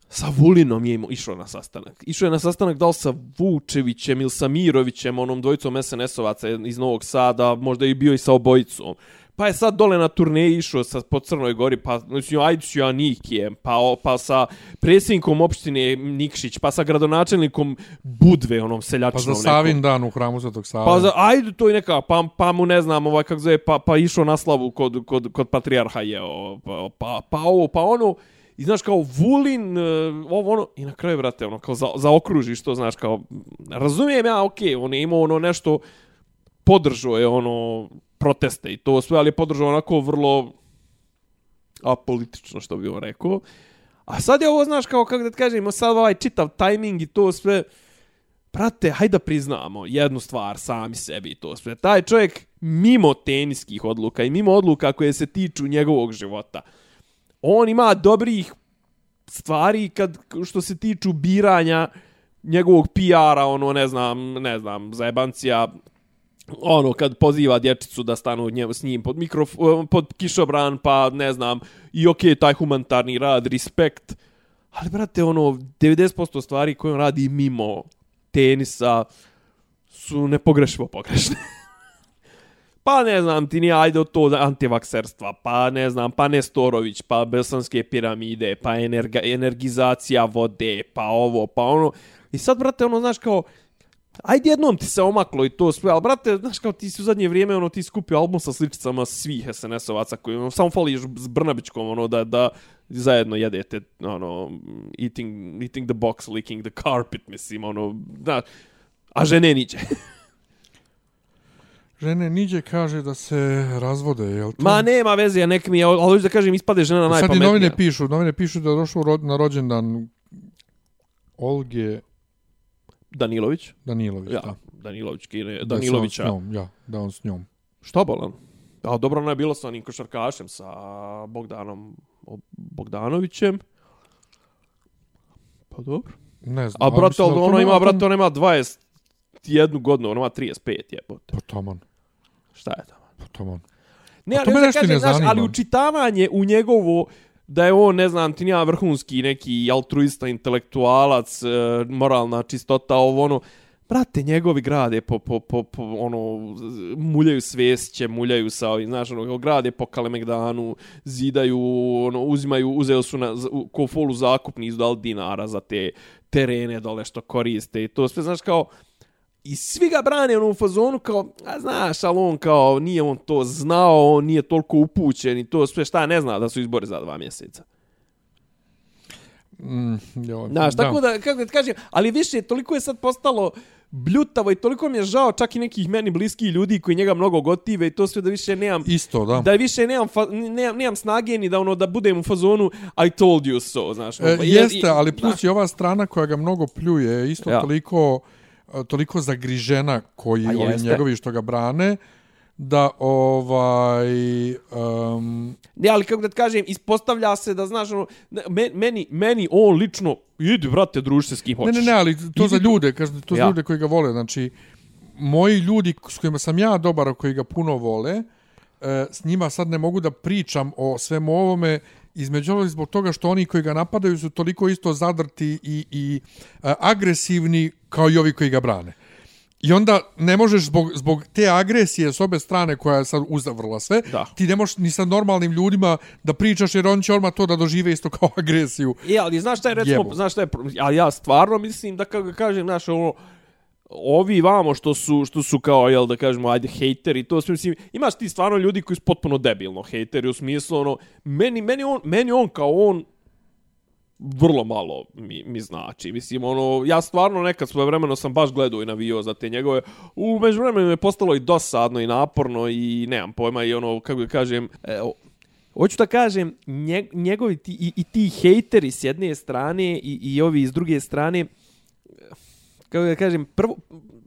Sa Vulinom je išao na sastanak. Išao je na sastanak da li sa Vučevićem ili sa Mirovićem, onom dvojicom SNS-ovaca iz Novog Sada, možda i bio i sa obojicom. Pa je sad dole na turneji išao sa, po Crnoj Gori, pa mislim, ajde ću ja Nikijem, pa, o- pa sa predsjednikom opštine Nikšić, pa sa gradonačelnikom Budve, onom Pa seljačinom za nekom. Savin dan u hramu Svetog Save. Pa za, ajde to i neka, pa, pa mu ne znam, ovaj, kako zove, pa, pa išao na slavu kod, kod, kod patrijarha je, pa, pa, pa ovo, pa ono, i znaš kao Vulin, e, ovo ono, i na kraju, brate, ono, kao za, za okružiš to, znaš, kao, razumijem ja, okej, on je imao ono nešto, podržao je ono, proteste i to sve, ali je podržao onako vrlo apolitično, što bi on rekao. A sad je ovo, znaš, kao, kako da ti kažem, sad ovaj čitav tajming i to sve, Prate, hajde da priznamo jednu stvar sami sebi i to sve. Taj čovjek mimo teniskih odluka i mimo odluka koje se tiču njegovog života, on ima dobrih stvari kad što se tiču biranja njegovog PR-a, ono, ne znam, ne znam, zajebancija, ono, kad poziva dječicu da stanu njemu, s njim pod, mikrof, pod kišobran, pa ne znam, i okej, taj humanitarni rad, respekt, ali, brate, ono, 90% stvari koje on radi mimo tenisa su nepogrešivo pogrešne. Pa ne znam, ti ni ajde od to antivakserstva, pa ne znam, pa Nestorović, pa Belsanske piramide, pa energa, energizacija vode, pa ovo, pa ono. I sad, brate, ono, znaš, kao, ajde jednom ti se omaklo i to sve, ali brate, znaš kao ti si u zadnje vrijeme ono ti skupio album sa sličicama svih SNS-ovaca koji ono, samo fališ s Brnabićkom ono da da zajedno jedete ono eating eating the box licking the carpet mislim ono da a žene niđe. Žene niđe kaže da se razvode, jel to? Ma nema veze, ja nek mi je, ali hoću da kažem, ispade žena Sad i najpametnija. novine pišu, novine pišu da je došao ro- na rođendan Olge Danilović? Danilović. Ja, da. Danilović, Kine, Da Danilovića. on s njom, ja, da on s njom. Šta bolan? A dobro, ona je bila sa onim košarkašem, sa Bogdanom Bogdanovićem. Pa dobro. Ne znam. A brate, ali da to ona ima, brate, ona ima 21 godinu, ona ima 35 jebote. Pa taman, Šta je tamo? pa taman. Ne, ali to da i kažem, ne znaš, ali učitavanje u njegovo da je on, ne znam, ti nija vrhunski neki altruista, intelektualac, e, moralna čistota, ovo ono, brate, njegovi grade po, po, po, po ono, muljaju svesće, muljaju sa ovim, znaš, ono, grade po Kalemegdanu, zidaju, ono, uzimaju, uzeo su na, z- u- ko folu zakupni izdali dinara za te terene dole što koriste i to sve, znaš, kao, I svi ga brane ono u fazonu kao, a znaš, ali on kao, nije on to znao, on nije toliko upućen i to sve šta ne zna da su izbori za dva mjeseca. Mm, Znaš, tako da, kako da ti kažem, ali više, toliko je sad postalo bljutavo i toliko mi je žao čak i nekih meni bliskih ljudi koji njega mnogo gotive i to sve da više nemam Isto, da. da više nemam, fa, nemam, nemam snage ni da ono da budem u fazonu I told you so, znaš. E, ono, jeste, i- ali znaš, plus i ova strana koja ga mnogo pljuje je isto Ja. toliko, e, toliko zagrižena koji A ovi njegovi što ga brane, da ovaj... Um, Ne, ali kako da ti kažem, ispostavlja se da, znaš, ono, me- meni, meni on lično, idi, brate, druži se s kim ne, hoćeš. ne, ne, ali to Idi za ljude, kažete, to za Ja. ljude koji ga vole, znači, moji ljudi s kojima sam ja dobar, koji ga puno vole, e, s njima sad ne mogu da pričam o svemu ovome, između ovog zbog toga što oni koji ga napadaju su toliko isto zadrti i, i e, agresivni kao i ovi koji ga brane. I onda ne možeš zbog, zbog te agresije s obe strane koja je sad uzavrla sve, Da. ti ne možeš ni sa normalnim ljudima da pričaš jer oni će odmah to da dožive isto kao agresiju. E, ali znaš šta je, recimo, Jebo. znaš šta je, ali ja stvarno mislim da, kako kažem, znaš, ono, ovi vamo što su, što su kao, jel, da kažemo, ajde, hejteri, to sve, mislim, imaš ti stvarno ljudi koji su potpuno debilno hejteri, u smislu, ono, meni, meni, on, meni on kao on, vrlo malo mi, mi znači. Mislim, ono, ja stvarno nekad svoje vremeno sam baš gledao i navio za te njegove. U međuvremenu je postalo i dosadno i naporno i nemam pojma i ono, kako da kažem, e, o- Hoću da kažem, nje, njegovi ti, i, i ti hejteri s jedne strane i, i ovi s druge strane, kako da kažem, prvo,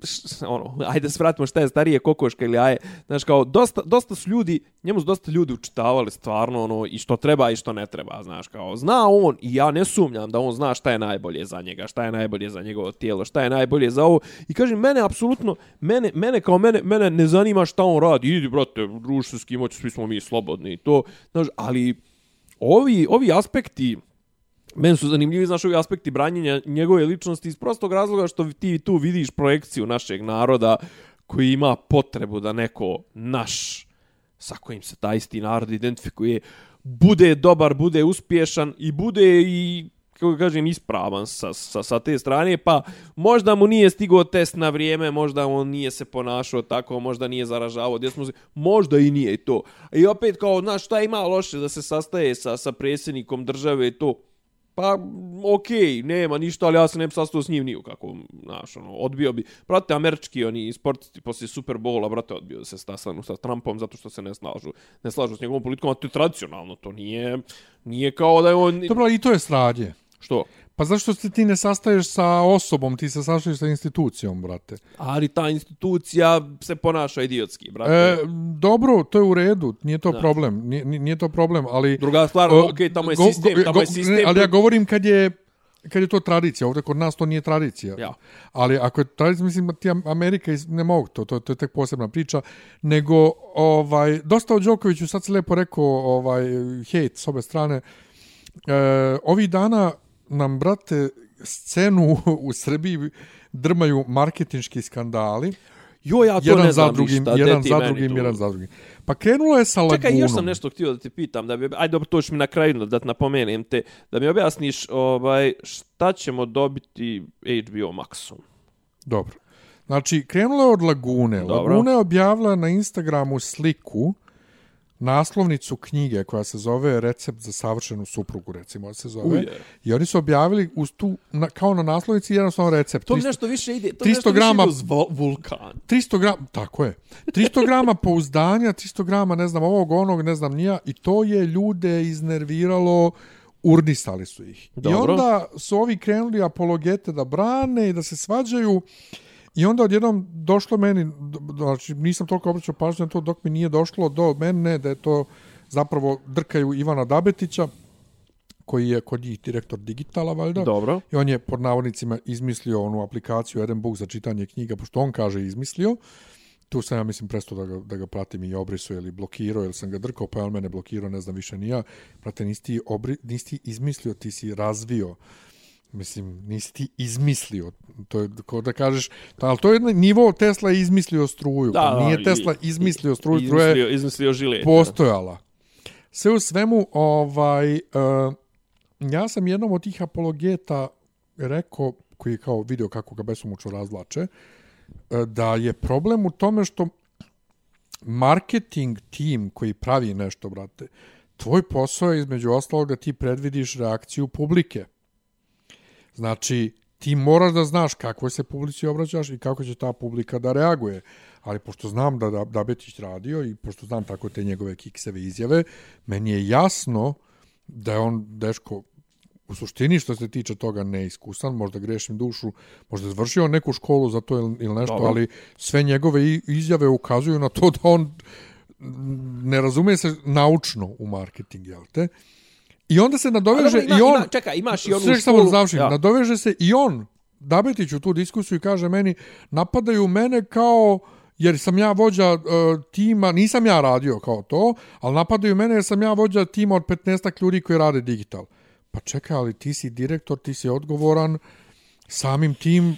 š- ono, ajde da se vratimo šta je starije kokoška ili aje, znaš kao, dosta, dosta su ljudi, njemu su dosta ljudi učitavali stvarno ono, i što treba i što ne treba, znaš kao, zna on i ja ne sumnjam da on zna šta je najbolje za njega, šta je najbolje za njegovo tijelo, šta je najbolje za ovo. I kažem, mene apsolutno, mene, mene kao mene, mene ne zanima šta on radi, idi brate, druži se s kim hoćeš, svi smo mi slobodni i to, znaš, ali ovi, ovi aspekti, Meni su zanimljivi, znaš, ovi aspekti branjenja njegove ličnosti iz prostog razloga što ti tu vidiš projekciju našeg naroda koji ima potrebu da neko naš, sa kojim se taj isti narod identifikuje, bude dobar, bude uspješan i bude i kako kažem, ispravan sa, sa, sa te strane, pa možda mu nije stigao test na vrijeme, možda on nije se ponašao tako, možda nije zaražavao djecu, možda i nije i to. I opet kao, znaš, šta ima loše da se sastaje sa, sa predsjednikom države i to, Pa, okej, okay, nema ništa, ali ja se ne bi sastao s njim niju kako, znaš, ono, odbio bi. Brate, američki oni sportisti poslije Superbola, brate, odbio da se sastanu sa Trumpom zato što se ne slažu, ne slažu s njegovom politikom, a to je tradicionalno, to nije, nije kao da je on... Dobro, i to je srađe. Što? Pa zašto se ti ne sastaješ sa osobom, ti se sastaješ sa institucijom, brate? Ali ta institucija se ponaša idiotski, brate. E, dobro, to je u redu, nije to Da. problem, nije, nije to problem, ali... Druga stvar, O, okej, tamo je go- sistem, go- tamo je go- sistem. ne, ali ja govorim kad je kad je to tradicija, ovdje kod nas to nije tradicija. Ja. Ali ako je tradicija, mislim, ti Am- Amerika ne mogu to, to, to je tek posebna priča, nego ovaj, dosta o Đokoviću, sad se lepo rekao, ovaj, hejt s obe strane, e, ovih dana nam, brate, scenu u Srbiji drmaju marketinški skandali. Jo, ja to jedan ne za znam drugim, ništa, jedan za drugim, tu. jedan za drugim. Pa krenulo je sa lagunom. Čekaj, još sam nešto htio da te pitam, da bi, ajde dobro, to ćeš mi na kraju da te napomenem te, da mi objasniš ovaj, šta ćemo dobiti HBO Maxom. Dobro. Znači, krenulo je od Lagune. Dobro. Laguna je objavila na Instagramu sliku, naslovnicu knjige koja se zove Recept za savršenu suprugu, recimo se zove. Uje. I oni su objavili uz tu, na, kao na naslovnici jednostavno recept. To 300 nešto više ide, to 300 nešto grama- više ide uz vulkan. 300 grama, tako je. 300 grama pouzdanja, 300 grama, ne znam, ovog, onog, ne znam, nija. I to je ljude iznerviralo, urnisali su ih. I Dobro. onda su ovi krenuli apologete da brane i da se svađaju. I onda odjednom došlo meni, znači nisam toliko obraćao pažnju na to dok mi nije došlo do mene da je to zapravo drkaju Ivana Dabetića koji je kod njih direktor digitala, valjda. Dobro. I on je pod navodnicima izmislio onu aplikaciju Eden Book za čitanje knjiga, pošto on kaže izmislio. Tu sam ja mislim prestao da ga, da ga pratim i obrisao ili blokirao, ili sam ga drkao, pa je on mene blokirao, ne znam više ni ja. Prate, nisi ti, obri, nisi ti izmislio, ti si razvio. Mislim, nisi ti izmislio. To je kao da kažeš, da, ali to je nivo Tesla je izmislio struju. Da, pa da, nije i- Tesla izmislio struju, struja je Izmislio, izmislio žile. postojala. Sve u svemu, ovaj, uh, ja sam jednom od tih apologeta rekao, koji je kao video kako ga besomučno razvlače, uh, da je problem u tome što marketing tim koji pravi nešto, brate, tvoj posao je između ostalog da ti predvidiš reakciju publike. Znači, ti moraš da znaš kakvoj se publici obraćaš i kako će ta publika da reaguje. Ali pošto znam da, da, da Betić radio i pošto znam tako te njegove kikseve izjave, meni je jasno da je on deško u suštini što se tiče toga neiskusan, možda grešim dušu, možda završio neku školu za to ili, ili nešto, Dobro. ali sve njegove izjave ukazuju na to da on ne razume se naučno u marketing, jel te? I onda se nadoveže dobro, ima, i on... ima, čekaj, imaš i onu Sve školu. završim. Ja. Nadoveže se i on, Dabetić u tu diskusiju i kaže meni, napadaju mene kao jer sam ja vođa uh, tima, nisam ja radio kao to, ali napadaju mene jer sam ja vođa tima od 15 ljudi koji rade digital. Pa čekaj, ali ti si direktor, ti si odgovoran, samim tim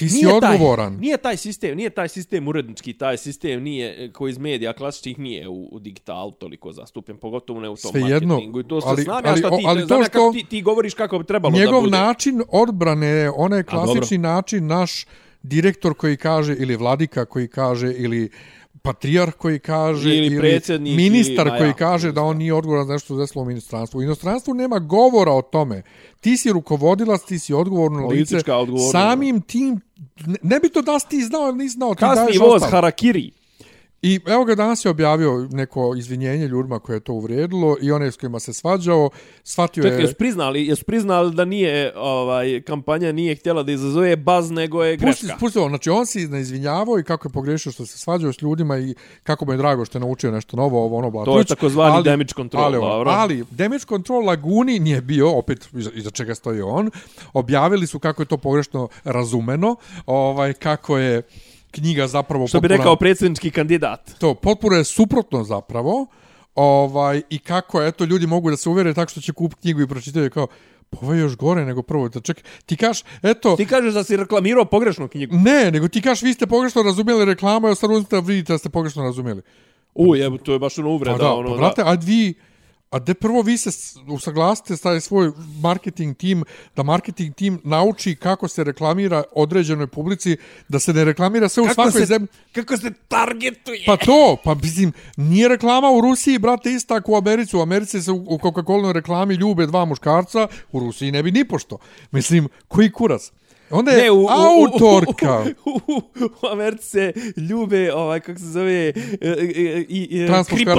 ti si Nije taj- odgovoran. Nije taj sistem, nije taj sistem urednički, taj sistem nije e, koji iz medija klasičnih nije u, u digitalu toliko zastupljen, pogotovo ne u tom Svejedno, marketingu. I to ali- ali, znam ja ali- šta ti, ali znam to ja kako ti, ti govoriš kako bi trebalo da Njegov bude. način odbrane je onaj klasični način naš direktor koji kaže ili vladika koji kaže ili patrijarh koji kaže Ili predsjednik, ministar ili- koji ja, kaže da on nije odgovoran za nešto desilo u inostranstvu. U inostranstvu nema govora o tome. Ti si rukovodilac, ti si odgovorno lice. Samim tim, ne, ne bi to da si ti znao ili nisi znao. Kasni voz ostalo. Harakiri. I evo ga danas je objavio neko izvinjenje ljudima koje je to uvrijedilo i one s kojima se svađao, shvatio Čekaj, je... jesu priznali, jesu priznali da nije, ovaj, kampanja nije htjela da izazove baz, nego je Pusti, greška. pusti ovo, znači on se ne izvinjavao i kako je pogrešio što se svađao s ljudima i kako mu je drago što je naučio nešto novo, ovo ono Blatović. To je takozvani damage control, ali, dobro. ali damage control Laguni nije bio, opet iza, iza čega stoji on, objavili su kako je to pogrešno razumeno, ovaj kako je knjiga zapravo Što bi potpuna- rekao predsjednički kandidat. to potpuno je suprotno zapravo ovaj i kako eto ljudi mogu da se uvere tako što će kupiti knjigu i pročitaju kao pa ovo je još gore nego prvo da ček ti kažeš eto Ti kažeš da si reklamirao pogrešnu knjigu. Ne, nego ti kažeš vi ste pogrešno razumjeli reklamu, a sad uzmite da vidite da ste pogrešno razumjeli. U, jebo, to je baš ono uvreda. Pa da, ono, pa brate, a vi, a de prvo vi se usaglasite s taj svoj marketing tim, da marketing tim nauči kako se reklamira određenoj publici, da se ne reklamira sve u Kako svakoj se- zemlji. Kako se targetuje? Pa to, pa mislim, nije reklama u Rusiji, brate, ista ako u Americi. U Americi se u, u Coca-Cola reklami ljube dva muškarca, u Rusiji ne bi ni pošto. Mislim, koji kurac? Onda je Ne, u, u, autorka. U, u, u, u Americi se ljube, ovaj, kako se zove, e, e, i, e, i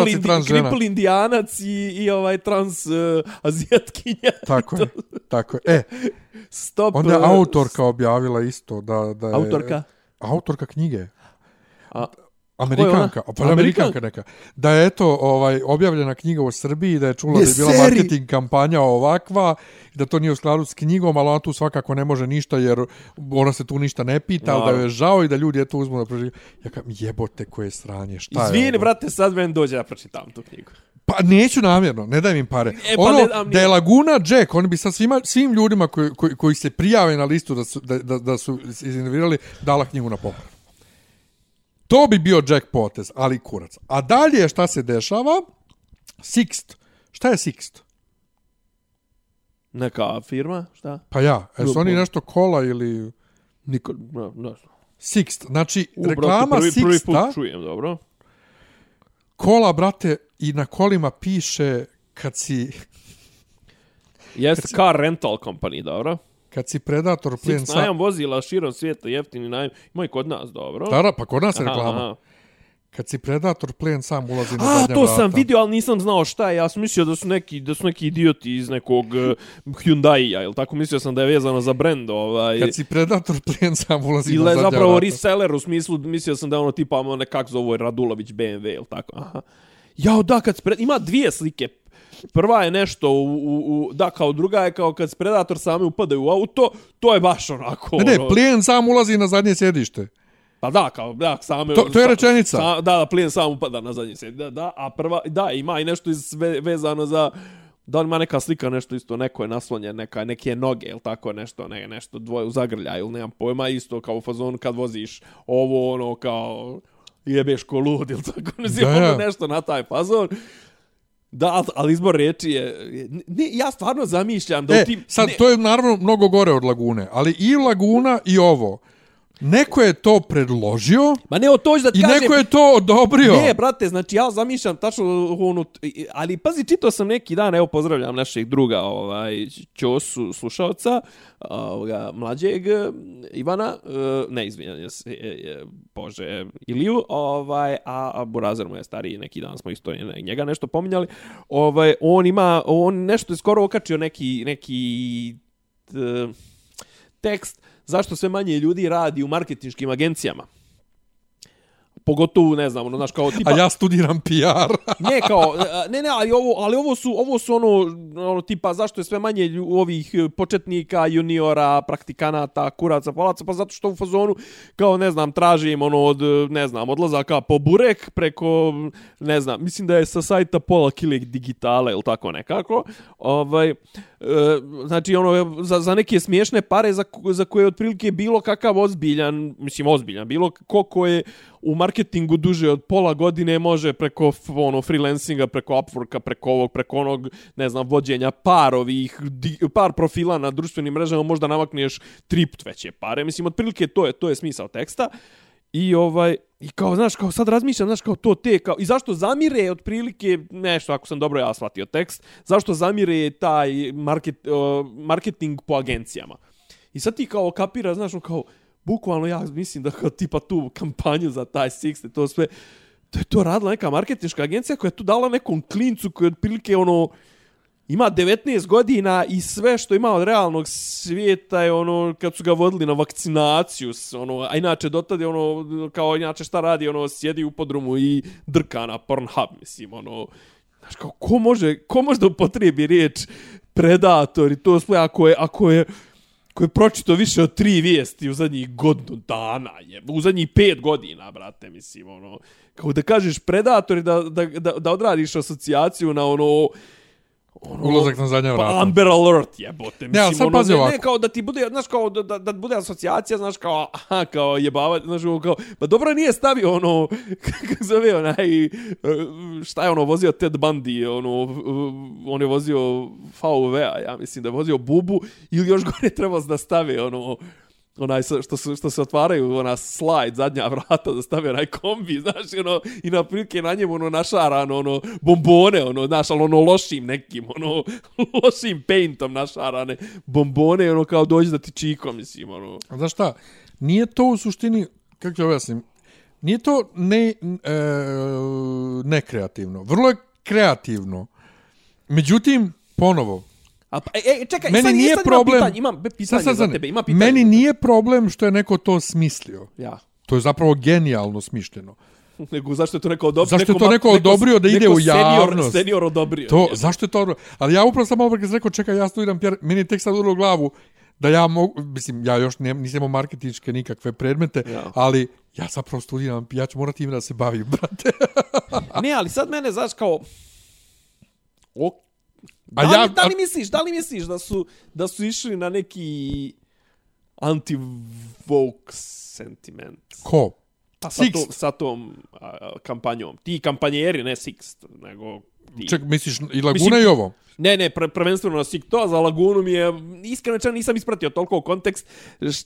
indi- trans žena. kripl indijanac i, i ovaj trans uh, azijatkinja. Tako je, tako je. E, Stop. onda je e, autorka objavila isto da, da je... Autorka? Autorka knjige. A, Amerikanka, pa Amerikanka Amerikanka? neka. Da je eto ovaj objavljena knjiga u Srbiji, da je čula Je da je bila seri? marketing kampanja ovakva, da to nije u skladu s knjigom, ali ona tu svakako ne može ništa jer ona se tu ništa ne pita, ali da joj je žao i da ljudi eto uzmu da proživi. Ja kam, jebote koje sranje, šta je Izvini, brate, sad meni dođe da pročitam tu knjigu. Pa neću namjerno, ne daj mi im pare. E, pa ono, ne da je Laguna Jack, oni bi sa svima, svim ljudima koji, koji, koji se prijave na listu da su, da, da, da su izinovirali, dala knjigu na poklon. To bi bio Jack potez, ali kurac. A dalje šta se dešava? Sixt. Šta je Sixt? Neka firma, šta? Pa ja, jesu oni Dobro. nešto kola ili... Niko, ne, ne znam. Sixt, znači U, brate, reklama prvi, prvi Sixta, put čujem, dobro. kola, brate, i na kolima piše kad si, Jest car rental company, dobro. Kad si predator plijen sa... najam vozila širom svijeta, jeftini najam. Ima i kod nas, dobro. Da, da, pa kod nas je Aha, reklama. aha. Kad si predator plijen sam ulazi na A, to sam vidio, ali nisam znao šta je. Ja sam mislio da su neki, da su neki idioti iz nekog uh, Hyundai-a, ili tako mislio sam da je vezano za brand, ovaj. Kad si predator plijen sam ulazi Ili na je zadnja zapravo vrata. reseller u smislu, mislio sam da je ono tipa, ono nekak zove Radulović BMW, ili tako. Aha. Jao, da, kad spred... ima dvije slike. Prva je nešto u, u, u, da, kao druga je kao kad Predator sami upadaju u auto, to je baš onako. Ne, ne, ono- plijen sam ulazi na zadnje sjedište. Pa da, kao, da, same... To- to je rečenica. Sa, da, da, plijen sam upada na zadnji sjed. Da, da, a prva, da, ima i nešto iz, ve, vezano za... Da li ima neka slika nešto isto, neko je naslonjen, neka, neke noge ili tako nešto, ne, nešto dvoje u zagrljaju ili nemam pojma, isto kao u fazonu kad voziš ovo, ono, kao jebeš ko lud ili tako, ne znam, ono ja. nešto na taj fazon. Da, ali, ali izbor riječi je... Ne, ja stvarno zamišljam da E, u tim... sad, ne, to je naravno mnogo gore od Lagune, ali i Laguna i ovo. Neko je to predložio Ma ne, to da ti i kažem... neko je to odobrio. Ne, brate, znači ja zamišljam tačno onu, ali pazi, čitao sam neki dan, evo pozdravljam našeg druga, ovaj, Ćosu, slušalca, ovoga, mlađeg eh, Ivana, eh, ne, izvinjam se, eh, Bože, Iliju, ovaj, a, a Burazer mu je stariji, neki dan smo isto njega nešto pominjali, ovaj, on ima, on nešto je skoro okačio neki, neki t, tekst, zašto sve manje ljudi radi u marketinškim agencijama. Pogotovo, ne znam, ono, znaš, kao tipa... A ja studiram PR. Ne, kao, a, ne, ne, ali ovo, ali ovo su, ovo su ono, ono, tipa, zašto je sve manje ovih e, početnika, juniora, praktikanata, kuraca, palaca, pa zato što u fazonu, kao, ne znam, tražim, ono, od, e, ne znam, odlazaka po burek preko, ne znam, mislim da je sa sajta pola kile digitale ili tako nekako, ovaj, e, znači, ono, za, za neke smiješne pare za, za koje otprilike bilo kakav ozbiljan, mislim, ozbiljan, bilo ko ko je u marketingu duže od pola godine može preko ono freelancinga, preko Upworka, preko ovog, preko onog, ne znam, vođenja par ovih, di, par profila na društvenim mrežama možda namakneš tri put veće pare. Mislim, otprilike to je, to je smisao teksta. I ovaj i kao znaš kao sad razmišljam znaš kao to te kao i zašto zamire otprilike nešto ako sam dobro ja shvatio tekst zašto zamire taj market, uh, marketing po agencijama i sad ti kao kapira znaš ono kao bukvalno ja mislim da kao tipa tu kampanju za taj Six to sve to je to radila neka marketinška agencija koja je tu dala nekom klincu koji je otprilike ono ima 19 godina i sve što ima od realnog svijeta je ono kad su ga vodili na vakcinaciju ono a inače dotad je ono kao inače šta radi ono sjedi u podrumu i drka na Pornhub mislim ono znaš kao ko može ko može da upotrijebi riječ predator i to sve ako je ako je koji je pročito više od tri vijesti u zadnjih godinu dana, je, u zadnjih pet godina, brate, mislim, ono, kao da kažeš predator i da, da, da, da odradiš asocijaciju na ono, ono Ulazak na zadnja vrata. Pa Amber Alert jebote. Mislim, ali sad ono, pazi ne, ne, ovako. kao da ti bude, znaš, kao da, da, da bude asocijacija, znaš, kao, aha, kao jebavati, znaš, ono, kao, pa dobro nije stavio ono, kako zove onaj, eh, šta je ono, vozio Ted Bundy, ono, on je vozio VW-a, ja mislim da je vozio Bubu, ili još gore treba da stave, ono, onaj što se što se otvaraju ona slide zadnja vrata da stave onaj kombi znaš ono i na prilike na njemu ono našarano ono bombone ono znaš al ono lošim nekim ono lošim paintom našarane bombone ono kao dođe da ti čiko mislim ono A Znaš šta, nije to u suštini, kako ću objasnim, nije to ne, e, nekreativno. Vrlo je kreativno. Međutim, ponovo, a pa, e, e, čekaj meni sad, nije sad problem... imam pitanje, imam pitanje Sad, sad, za tebe ima pitanje Meni za tebe. nije problem što je neko to smislio. ja To je zapravo genijalno smišljeno. nego zašto je to neko odobrio Zašto je to neko odobrio da ide u javnost? senior, senior odobrio To, je. zašto je to? dobro? Ali ja upravo sam malo sam rekao, čekaj, ja studiram PR, meni je tek sad udalo u glavu da ja mogu, mislim, ja još ne, nisam imao marketinške nikakve predmete, Ja. ali ja zapravo studiram, ja ću morati time da se bavim, brate. ne ali sad mene znaš kao o, A da, li, ja- da li misliš, da li misliš da su da su išli na neki anti-woke sentiment? Ko? Pa sa, to, sa tom a, kampanjom. Ti kampanjeri, ne Sixt, nego ti. Ček, misliš i Laguna Mislim- i ovo? Ne, ne, pre, prvenstveno na Sixt, to, za Lagunu mi je, iskreno rečeno nisam ispratio toliko u kontekst.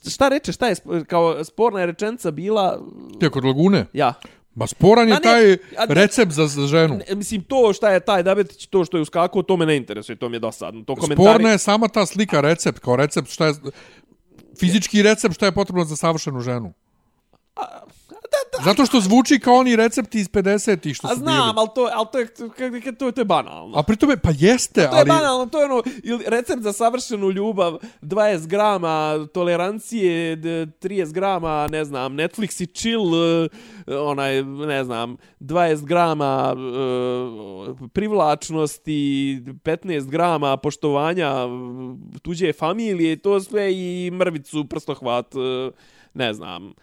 Šta reče, šta je, kao sporna je rečenca bila, Ti kod Lagune? ja, Ma sporan je ne, taj a ne- recept za, za ženu. Ne, mislim, to šta je taj Dabetić, to što je uskakao, to me ne interesuje, to mi je dosadno. To komentari... Sporna je sama ta slika, recept, kao recept šta je... Fizički recept šta je potrebno za savršenu ženu. Zato što zvuči kao oni recepti iz 50-ih što A su znam, bili. ali to, ali to je, to, to, to, je banalno. A pri tome, pa jeste, To je ali... banalno, to je ono, ili recept za savršenu ljubav, 20 grama tolerancije, d- 30 grama, ne znam, Netflix i chill, eh, onaj, ne znam, 20 grama eh, privlačnosti, 15 grama poštovanja eh, tuđe familije, to sve i mrvicu, prstohvat, ne znam,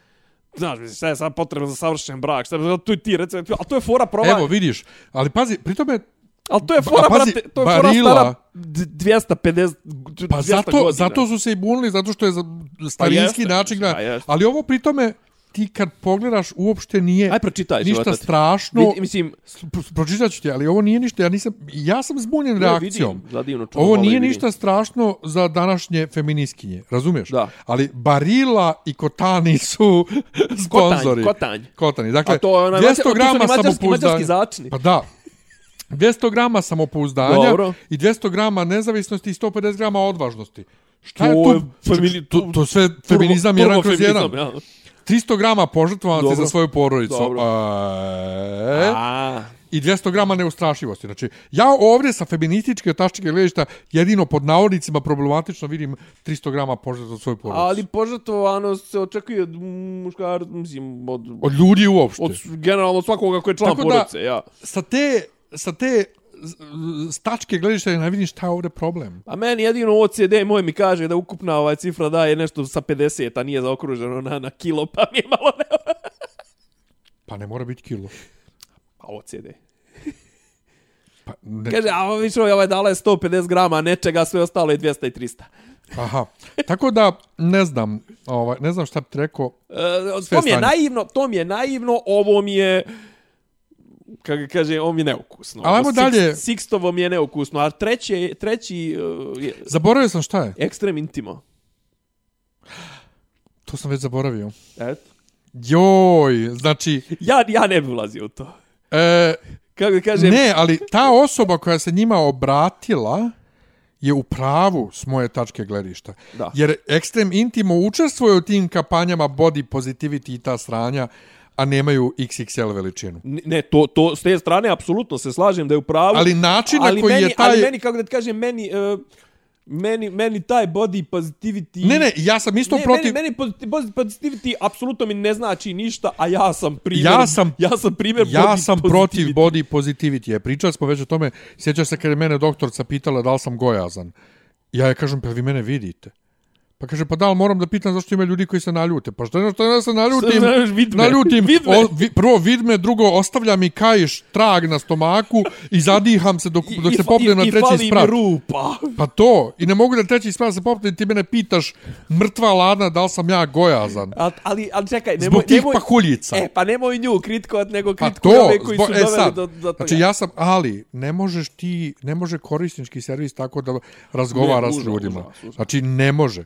Znaš, mislim, šta je sad potrebno za savršen brak, šta je, to je ti recept, a to je fora prova, Evo, vidiš, ali pazi, pri tome, Ali to je fora, pazi, brate, to je fora Barilla- stara d- 250, pa 200 zato, godina. zato su se i bunili, zato što je za- starinski jeste, način. pa jeste. Ali ovo pri tome, ti kad pogledaš, uopšte nije Aj, pročitaj, ništa životati. strašno. Vid, mislim, Pročitat ću ti, ali ovo nije ništa, ja, nisam, ja sam zbunjen ne, reakcijom. vidim, zadivno čudno Ovo nije vidim. ništa strašno za današnje feminiskinje, razumiješ? Da. Ali Barilla i Kotani su sponzori. kotanj. Kotani. Dakle, A to je onaj 200 mađar- to su grama samopouzdanja. mađarski začini. Pa da. 200 grama samopouzdanja Dobro. i 200 grama nezavisnosti i 150 grama odvažnosti. Šta je To tu? je femini- to, to sve feminizam jedan kroz jedan. Ja. 300 grama požrtvovanosti za svoju porodicu. Dobro. E, A, i 200 grama neustrašivosti. Znači, ja ovdje sa feminističke tačke gledišta jedino pod navodnicima problematično vidim 300 grama požrtvovanja za svoju porodicu. ali požrtvovano se očekuje od muškar, mislim, od, Od ljudi uopšte. od generalno svakoga koji je član Tako da- porodice, ja. Sa te, sa te s tačke gledišta ne vidim šta je ovdje problem. A meni jedino OCD moj mi kaže da ukupna ovaj cifra daje nešto sa 50, a nije zaokruženo na, na kilo, pa mi je malo ne... Pa ne mora biti kilo. A OCD. Pa, ne, Kaže, a ovo više ovaj dala je 150 grama nečega, sve ostalo je 200 i 300. aha. Tako da, ne znam, ovaj, ne znam šta bi rekao. E, to mi je naivno, to mi je naivno, ovo mi je kako ga kaže, ovo mi je neukusno. Ali ajmo Ovo dalje. Six, Sixtovo mi je neukusno, a treći, treći uh, je Zaboravio sam šta je. ekstrem intimo. To sam već zaboravio. Eto. Joj, znači, Ja, ja ne bi ulazio u to. e, Kako kažem, ne, ali ta osoba koja se njima obratila je u pravu s moje tačke gledišta. Da. Jer Extreme Intimo učestvuje u tim kampanjama body positivity i ta sranja, a nemaju XXL veličinu. Ne, to, to s te strane apsolutno se slažem da je u pravu. Ali način na ali koji meni, je taj... Ali meni, kako da ti kažem, meni, uh, meni, meni taj body positivity... Ne, ne, ja sam isto ne, protiv... Meni, meni body positivity apsolutno mi ne znači ništa, a ja sam primjer... Ja sam- ja sam primjer Ja body sam protiv body positivity. Pričali smo već o tome. Sjećaš se kad je mene doktorca pitala da li sam gojazan. Ja je kažem, pa vi mene vidite. Pa kaže, pa da li moram da pitam zašto ima ljudi koji se naljute? Pa što je što ja se naljutim? Šta znaš, vid me. Naljutim. Vid me. O, vi, prvo vid me, drugo ostavlja mi kajiš trag na stomaku i zadiham se dok, dok I- se i- popnem na i treći fali mi sprat. rupa. Pa to. I ne mogu da treći sprat se popnem, ti mene pitaš mrtva ladna da li sam ja gojazan. A, ali, ali čekaj, nemoj... Zbog tih nemoj, pahuljica. E, pa nemoj nju kritikovat, nego Pa kritikuj to, koji zbo, su e sad, do, do toga. znači ja sam, ali ne možeš ti, ne može korisnički servis tako da razgovara Ne, s užas, ljudima. užas, užas. Znači ne može.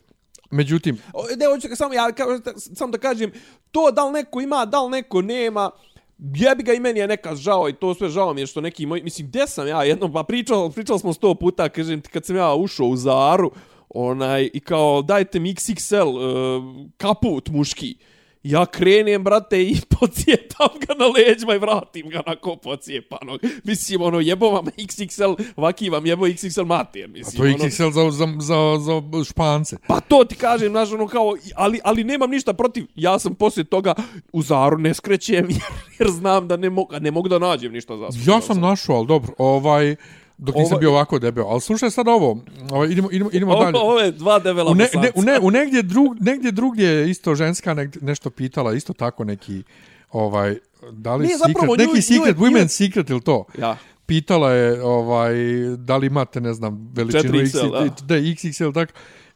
Međutim, O, Ne, hoću samo, ja kao, samo da kažem, to da li neko ima, da li neko nema, jebi ga i meni je neka žao i to sve žao mi je što neki moj, mislim, gdje sam ja jednom, pa pričali, pričali smo sto puta, kažem ti, kad sam ja ušao u Zaru, onaj, i kao, dajte mi XXL uh, eh, kaput muški, Ja krenem, brate, i pocijetam ga na leđima i vratim ga onako pocijepanog. Mislim, ono, jebo vam XXL, vaki vam jebo XXL mater, a mislim. to je ono, XXL za, za, za, za špance. Pa to ti kažem, znaš, ono kao, ali, ali nemam ništa protiv. Ja sam poslije toga u Zaru ne skrećem jer, jer znam da ne mogu, ne mogu da nađem ništa za Ja sam našao, ali dobro, ovaj, dok nisam Ovo- bio ovako debel. Ali slušaj sad ovo, ovaj, idemo, idemo, idemo dalje. Ovo, ovo je dva debela U, ne, ne, u, ne, u negdje, drug, negdje drugdje je isto ženska nek, nešto pitala, isto tako neki, ovaj, da li Nije secret, zapravo nju- neki nju secret, nju je- women secret ili to? Ja. pitala je ovaj da li imate ne znam veličinu 4XL, XXL, da, XXL tak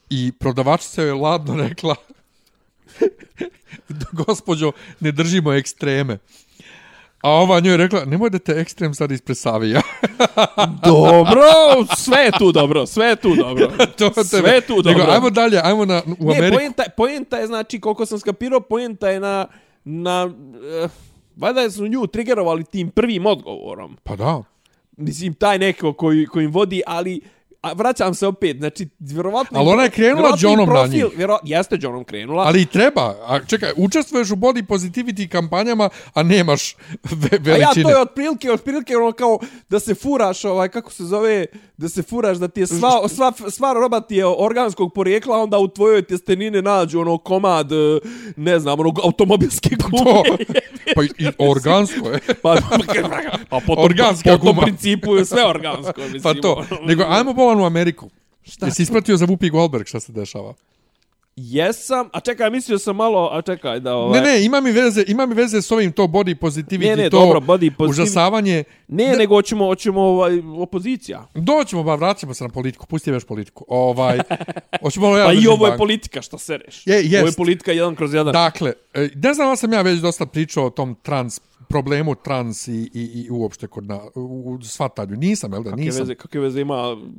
i prodavačica je ladno rekla Gospođo, ne držimo ekstreme. A ova njoj je rekla, nemoj da te ekstrem sad ispresavija. Dobro, sve je tu dobro, sve je tu dobro. to sve je tu dobro. Nego, ajmo dalje, ajmo na, u ne, Ameriku. poenta, poenta je, znači, koliko sam skapirao, poenta je na, na, uh, valjda su nju triggerovali tim prvim odgovorom. Pa da. Mislim, taj neko koji, koji im vodi, ali a vraćam se opet, znači, vjerovatno... Ali ona je krenula Johnom na profil, njih. Vjero, jeste Johnom krenula. Ali i treba. A čekaj, učestvuješ u body positivity kampanjama, a nemaš ve A ja veličine. to je otprilike, otprilike ono kao da se furaš, ovaj, kako se zove, da se furaš da ti je sva, sva, sva roba ti je organskog porijekla, onda u tvojoj tjestenine nađu ono komad, eh, ne znam, ono automobilske to, gume. pa i, organsko je. pa, pa Organska po tom guma. principu je sve organsko. Mislim, Pa u Ameriku. Šta? Jesi ispratio za Whoopi Goldberg šta se dešava? Jesam, a čekaj, mislio sam malo, a čekaj da ovaj... Ne, ne, ima mi veze, ima mi veze s ovim to body positivity, Ne, ne, to dobro, body positiv- užasavanje. Ne, nego hoćemo, hoćemo ovaj, opozicija. Doćemo, ba, vraćamo se na politiku, pusti već politiku. Ovaj, hoćemo malo ja Pa i ovo je banku. politika, šta sereš? Je, Ovo je jest. politika jedan kroz jedan. Dakle, e, ne znam da sam ja već dosta pričao o tom trans problemu trans i, i, i uopšte kod na, u, u shvatanju. Nisam, jel da? Kakve Nisam. veze, kakve veze ima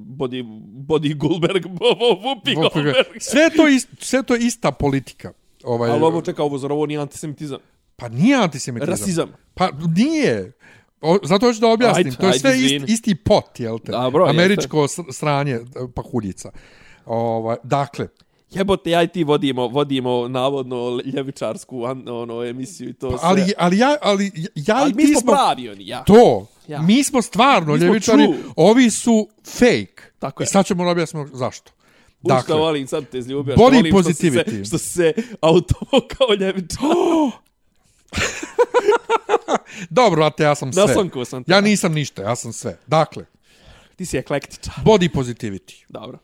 body, body Goldberg, Bobo, Whoopi Goldberg. Sve to, ist, sve to ista politika. Ovaj, Ali ovo čeka, ovo, zar ovo nije antisemitizam? Pa nije antisemitizam. Rasizam. Pa nije. O, zato hoću da objasnim. Ajde, to je sve ist, isti pot, jel te? Dobro, Američko s- sranje, e, pahuljica. Ovaj, dakle, Jebote, ja i ti vodimo, vodimo navodno ljevičarsku ono, emisiju i to pa, sve. ali, ali ja, ali ja ali i mi ti smo smo pravi oni, ja. to. Ja. Mi smo stvarno Mi smo ljevičari, true. ovi su fake. Tako I je. sad ćemo objasniti zašto. Dakle, Dakle, volim, sad te izljubio. body volim što si positivity. Se, što se autovao kao ljevičar. dobro, brate, ja sam sve. Naslonkuo sam te. Ja nisam ništa, ja sam sve. Dakle, Ti si eklektičar. body positivity. Dobro.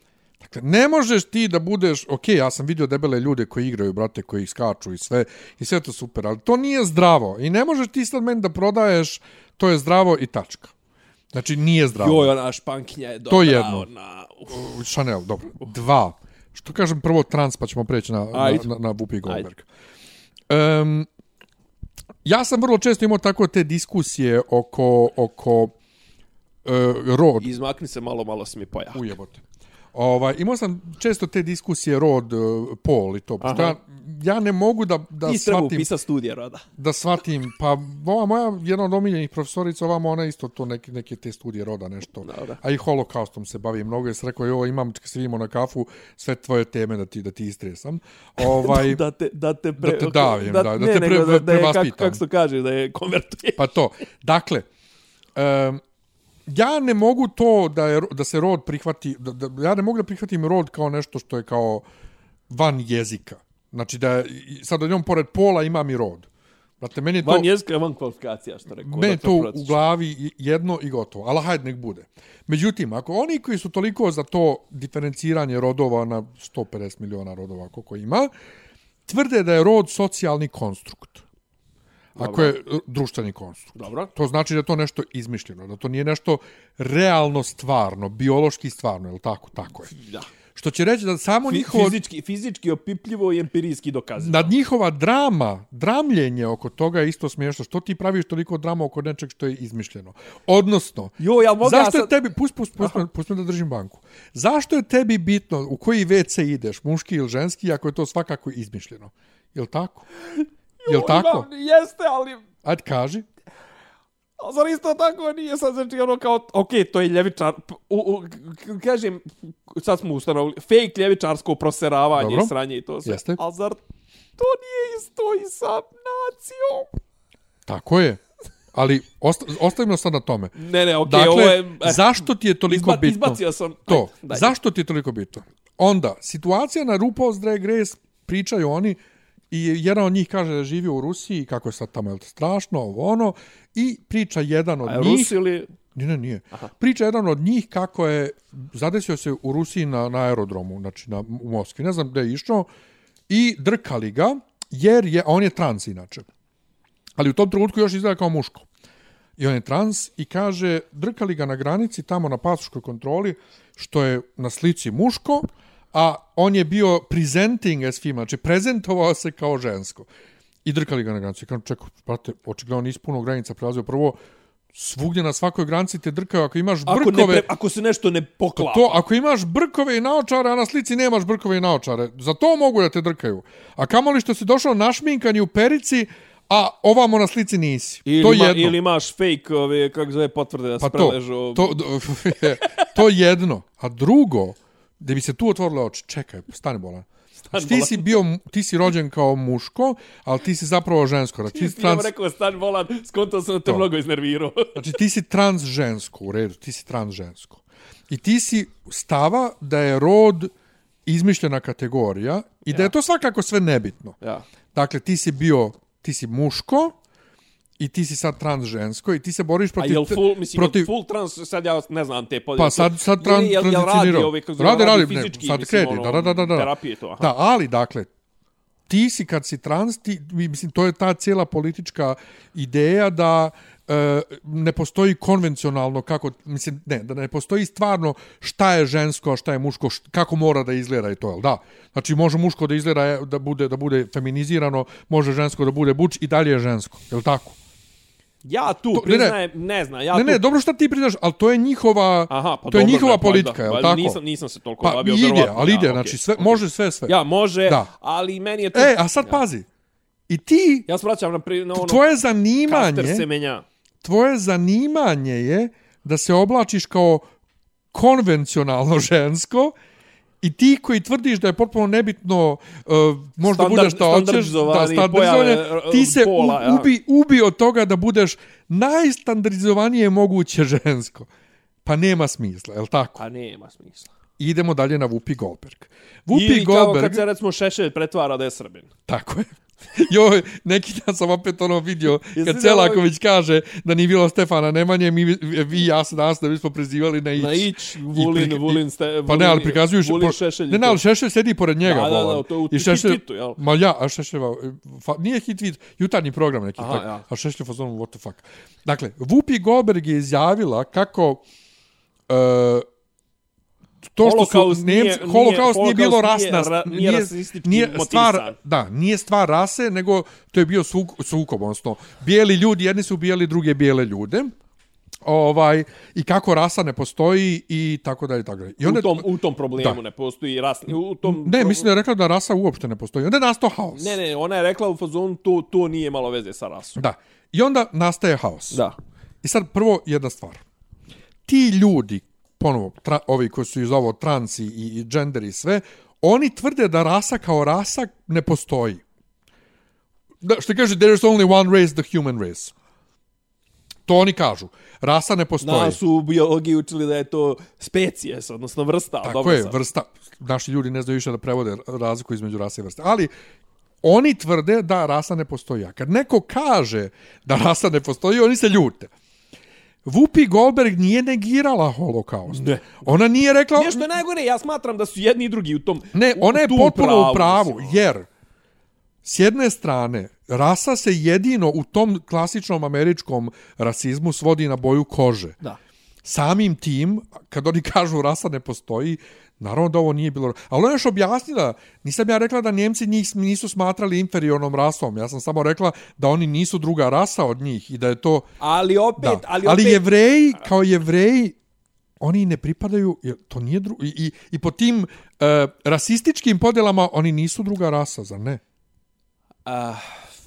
Dakle, ne možeš ti da budeš, ok, ja sam vidio debele ljude koji igraju, brate, koji skaču i sve, i sve to super, ali to nije zdravo. I ne možeš ti sad meni da prodaješ, to je zdravo i tačka. Znači, nije zdravo. Joj, ona špankinja je dobra. To je jedno. Ona, uf. Chanel, dobro. Dva. Što kažem prvo trans, pa ćemo preći na, na, Ajde. na, na Whoopi Goldberg. Um, ja sam vrlo često imao tako te diskusije oko, oko uh, rod. Izmakni se malo, malo si mi pojao. Ujebote. Ovaj, imao sam često te diskusije rod, uh, pol i to. Pošto ja, Aha. ja ne mogu da, da Ti shvatim, upisati studije roda. da shvatim, pa ova moja jedna od omiljenih profesorica, ovamo ona isto to neke, neke te studije roda nešto. Dobro. A i holokaustom se bavi mnogo. Ja sam rekao, jo, imam, kad se vidimo na kafu, sve tvoje teme da ti, da ti istresam. Ovaj, da te, da te, pre, Da te davim, da, da ne, te nego pre- da, da je, kako, prevaspitam. kako se kaže, da je konvertuje. Pa to. Dakle, um, ja ne mogu to da, je, da se rod prihvati, da, da, ja ne mogu da prihvatim rod kao nešto što je kao van jezika. Znači da je- sad odjednom pored pola imam i rod. Znate, meni je to, Van jezika je van kvalifikacija, što rekao. meni je to u glavi jedno i gotovo. Ali hajde nek bude. Međutim, ako oni koji su toliko za to diferenciranje rodova na 150 miliona rodova koliko ima, tvrde da je rod socijalni konstrukt. Ako je e, društveni konstrukt. Dobro. To znači da to nešto izmišljeno, da to nije nešto realno stvarno, biološki stvarno, je li tako? Tako je. Da. Što će reći da samo Fi, njihovo, fizički, fizički opipljivo i empirijski dokazano. da njihova drama, dramljenje oko toga je isto smiješno. Što ti praviš toliko drama oko nečeg što je izmišljeno? Odnosno, Jo, ja mogu zašto ja je tebi, pust, pust, pust, pust, pust me da držim banku. Zašto je tebi bitno u koji WC ideš, muški ili ženski, ako je to svakako izmišljeno? Je li tako? Je li tako? Imam, jeste, ali... Ajde, kaži. A zar isto tako nije sad, znači ono kao, ok, to je ljevičar, u, u, kažem, sad smo ustanovili, fake ljevičarsko proseravanje, Dobro. sranje i to sve. Jeste. A zar to nije isto i sa nacijom? Tako je. Ali osta, ostavimo sad na tome. Ne, ne, ok, Dakle, ovo je... eh, zašto ti je toliko izba, bitno? Izbacio sam... To. Ajde. Zašto ti je toliko bitno? Onda, situacija na RuPaul's Drag Race, pričaju oni, i jedan od njih kaže da živi u Rusiji, kako je sad tamo je strašno, ovo ono, i priča jedan od A njih... Rus ili... Ne, ne, nije. Aha. Priča jedan od njih kako je zadesio se u Rusiji na, na aerodromu, znači na, u Moskvi, ne znam gde je išao, i drkali ga, jer je, on je trans inače. Ali u tom trenutku još izgleda kao muško. I on je trans i kaže, drkali ga na granici tamo na pasoškoj kontroli, što je na slici muško, a on je bio presenting as female, znači prezentovao se kao žensko. I drkali ga na granici. Kažem, čekaj, brate, očigledno nisi puno granica prelazio. Prvo, svugdje na svakoj granici te drkaju ako imaš Ako, brkove. ne, pre- ako se nešto ne poklapa. To, ako imaš brkove i naočare, a na slici nemaš brkove i naočare, za to mogu da te drkaju. A kamoli što si došao našminkani u perici, a ovamo na slici nisi. Ili, to ima, jedno. ili imaš fake, ove, kako zove, potvrde da se pa to, preležu. to, to jedno. A drugo, da bi se tu otvorile oči, čekaj, stani bolan. Znači, ti si bio, ti si rođen kao muško, ali ti si zapravo žensko. Znači, ti si trans, rekao stan volan, skonto sam te To. mnogo iznervirao. znači, ti si trans žensko, u redu, ti si trans žensko. I ti si stava da je rod izmišljena kategorija i da je to svakako sve nebitno. ja. Dakle, ti si bio, ti si muško i ti si sad trans žensko i ti se boriš A protiv... jel full, mislim, protiv, full trans, sad ja ne znam te podjele. Pa sad, sad tran, Jel- jel, jel radi tranzicionirao. ove, kako radi, radi, ne, fizički, sad mislim, kredi, ono, da, da, da, da. Terapije to, aha. Da, ali, dakle, ti si kad si trans, ti, mislim, to je ta cijela politička ideja da e, ne postoji konvencionalno kako, mislim, ne, da ne postoji stvarno šta je žensko, a šta je muško, št, kako mora da izgleda i to, jel da? Znači, može muško da izgleda, e, da bude, da bude feminizirano, može žensko da bude buč i dalje je žensko, jel tako? Ja tu To- ne, ne. priznajem, ne, znam, ja ne, tu... ne, dobro šta ti priznaš, ali to je njihova, Aha, pa to je dobro, njihova ne, pa politika, jel pa tako? Nisam, nisam se toliko Pa bavio, ide, verovatno, ali ide, ja, znači okej, sve, okej. može sve, sve. Ja, može, Da. ali meni je to... E, a sad ja. pazi. I ti, Ja se vraćam na, pri, na ono... tvoje Kaster zanimanje, semenja. tvoje zanimanje je da se oblačiš kao konvencionalno žensko i ti koji tvrdiš da je potpuno nebitno uh, možda Standard- budeš šta hoćeš, da, standardizovanje, uh, ti se pola, u, ubi, ubi od toga da budeš najstandardizovanije moguće žensko. Pa nema smisla, je li tako? Pa nema smisla. Idemo dalje na Whoopi Goldberg. Whoopi Ili kao Goldberg, kad se recimo Šešelj pretvara da je Srbin. Tako je. Joj, neki dan sam opet ono vidio, kad Celaković kaže da nije bilo Stefana Nemanje, mi, vi i ja se danas da bismo prezivali na ić. Na ić, Vulin, pri- Vulin, ste, Pa ne, ali prikazuju še- Vulin po- Šešelj. Ne, ne, ali Šešelj sedi pored njega. Da, da, da, bolan. to je u I Šešelj, hitu, jel? Ma ja, a Šešeljeva, fa, nije hit tweet, jutarnji program neki, Aha, tak, ja. a Šešelj fazonu, what the fuck. Dakle, Whoopi Goldberg je izjavila kako uh, to što Holokaust su nije- Nemci, nije- holokaust nije bilo holokaust nije rasna, ra- nije rasistički nije stvar, motivisan. da, nije stvar rase, nego to je bio suk, sukob, odnosno, bijeli ljudi, jedni su bijeli, druge bijele ljude, ovaj, i kako rasa ne postoji i tako dalje, tako dalje. I onda, U tom, u tom problemu Da. ne postoji rasni... U tom ne, mislim da je rekla da rasa uopšte ne postoji. Onda je nastao haos. Ne, ne, ona je rekla u fazonu to, to nije malo veze sa rasom. Da. I onda nastaje haos. Da. I sad prvo jedna stvar. Ti ljudi, ponovo, tra, ovi koji su iz ovo transi i, i gender i sve, oni tvrde da rasa kao rasa ne postoji. Da, što kaže, there is only one race, the human race. To oni kažu. Rasa ne postoji. Nas su u biologiji učili da je to species, odnosno vrsta. Tako dobro je, sam. vrsta. Naši ljudi ne znaju više da prevode razliku između rase i vrste. Ali oni tvrde da rasa ne postoji. A kad neko kaže da rasa ne postoji, oni se ljute. Whoopi Goldberg nije negirala holokaust. Ne. Ona nije rekla... Nešto je najgore, ja smatram da su jedni i drugi u tom... Ne, ona je potpuno u pravu, mislim. jer s jedne strane, rasa se jedino u tom klasičnom američkom rasizmu svodi na boju kože. Da. Samim tim, kad oni kažu rasa ne postoji, naravno da ovo nije bilo... Ali ona još objasnila, nisam ja rekla da Njemci njih nisu smatrali inferiornom rasom, ja sam samo rekla da oni nisu druga rasa od njih i da je to... Ali opet, Da. ali ali opet... jevreji, kao jevreji, oni ne pripadaju, jer to nije dru... I, i, i po tim uh, rasističkim podjelama oni nisu druga rasa, zar ne? Uh,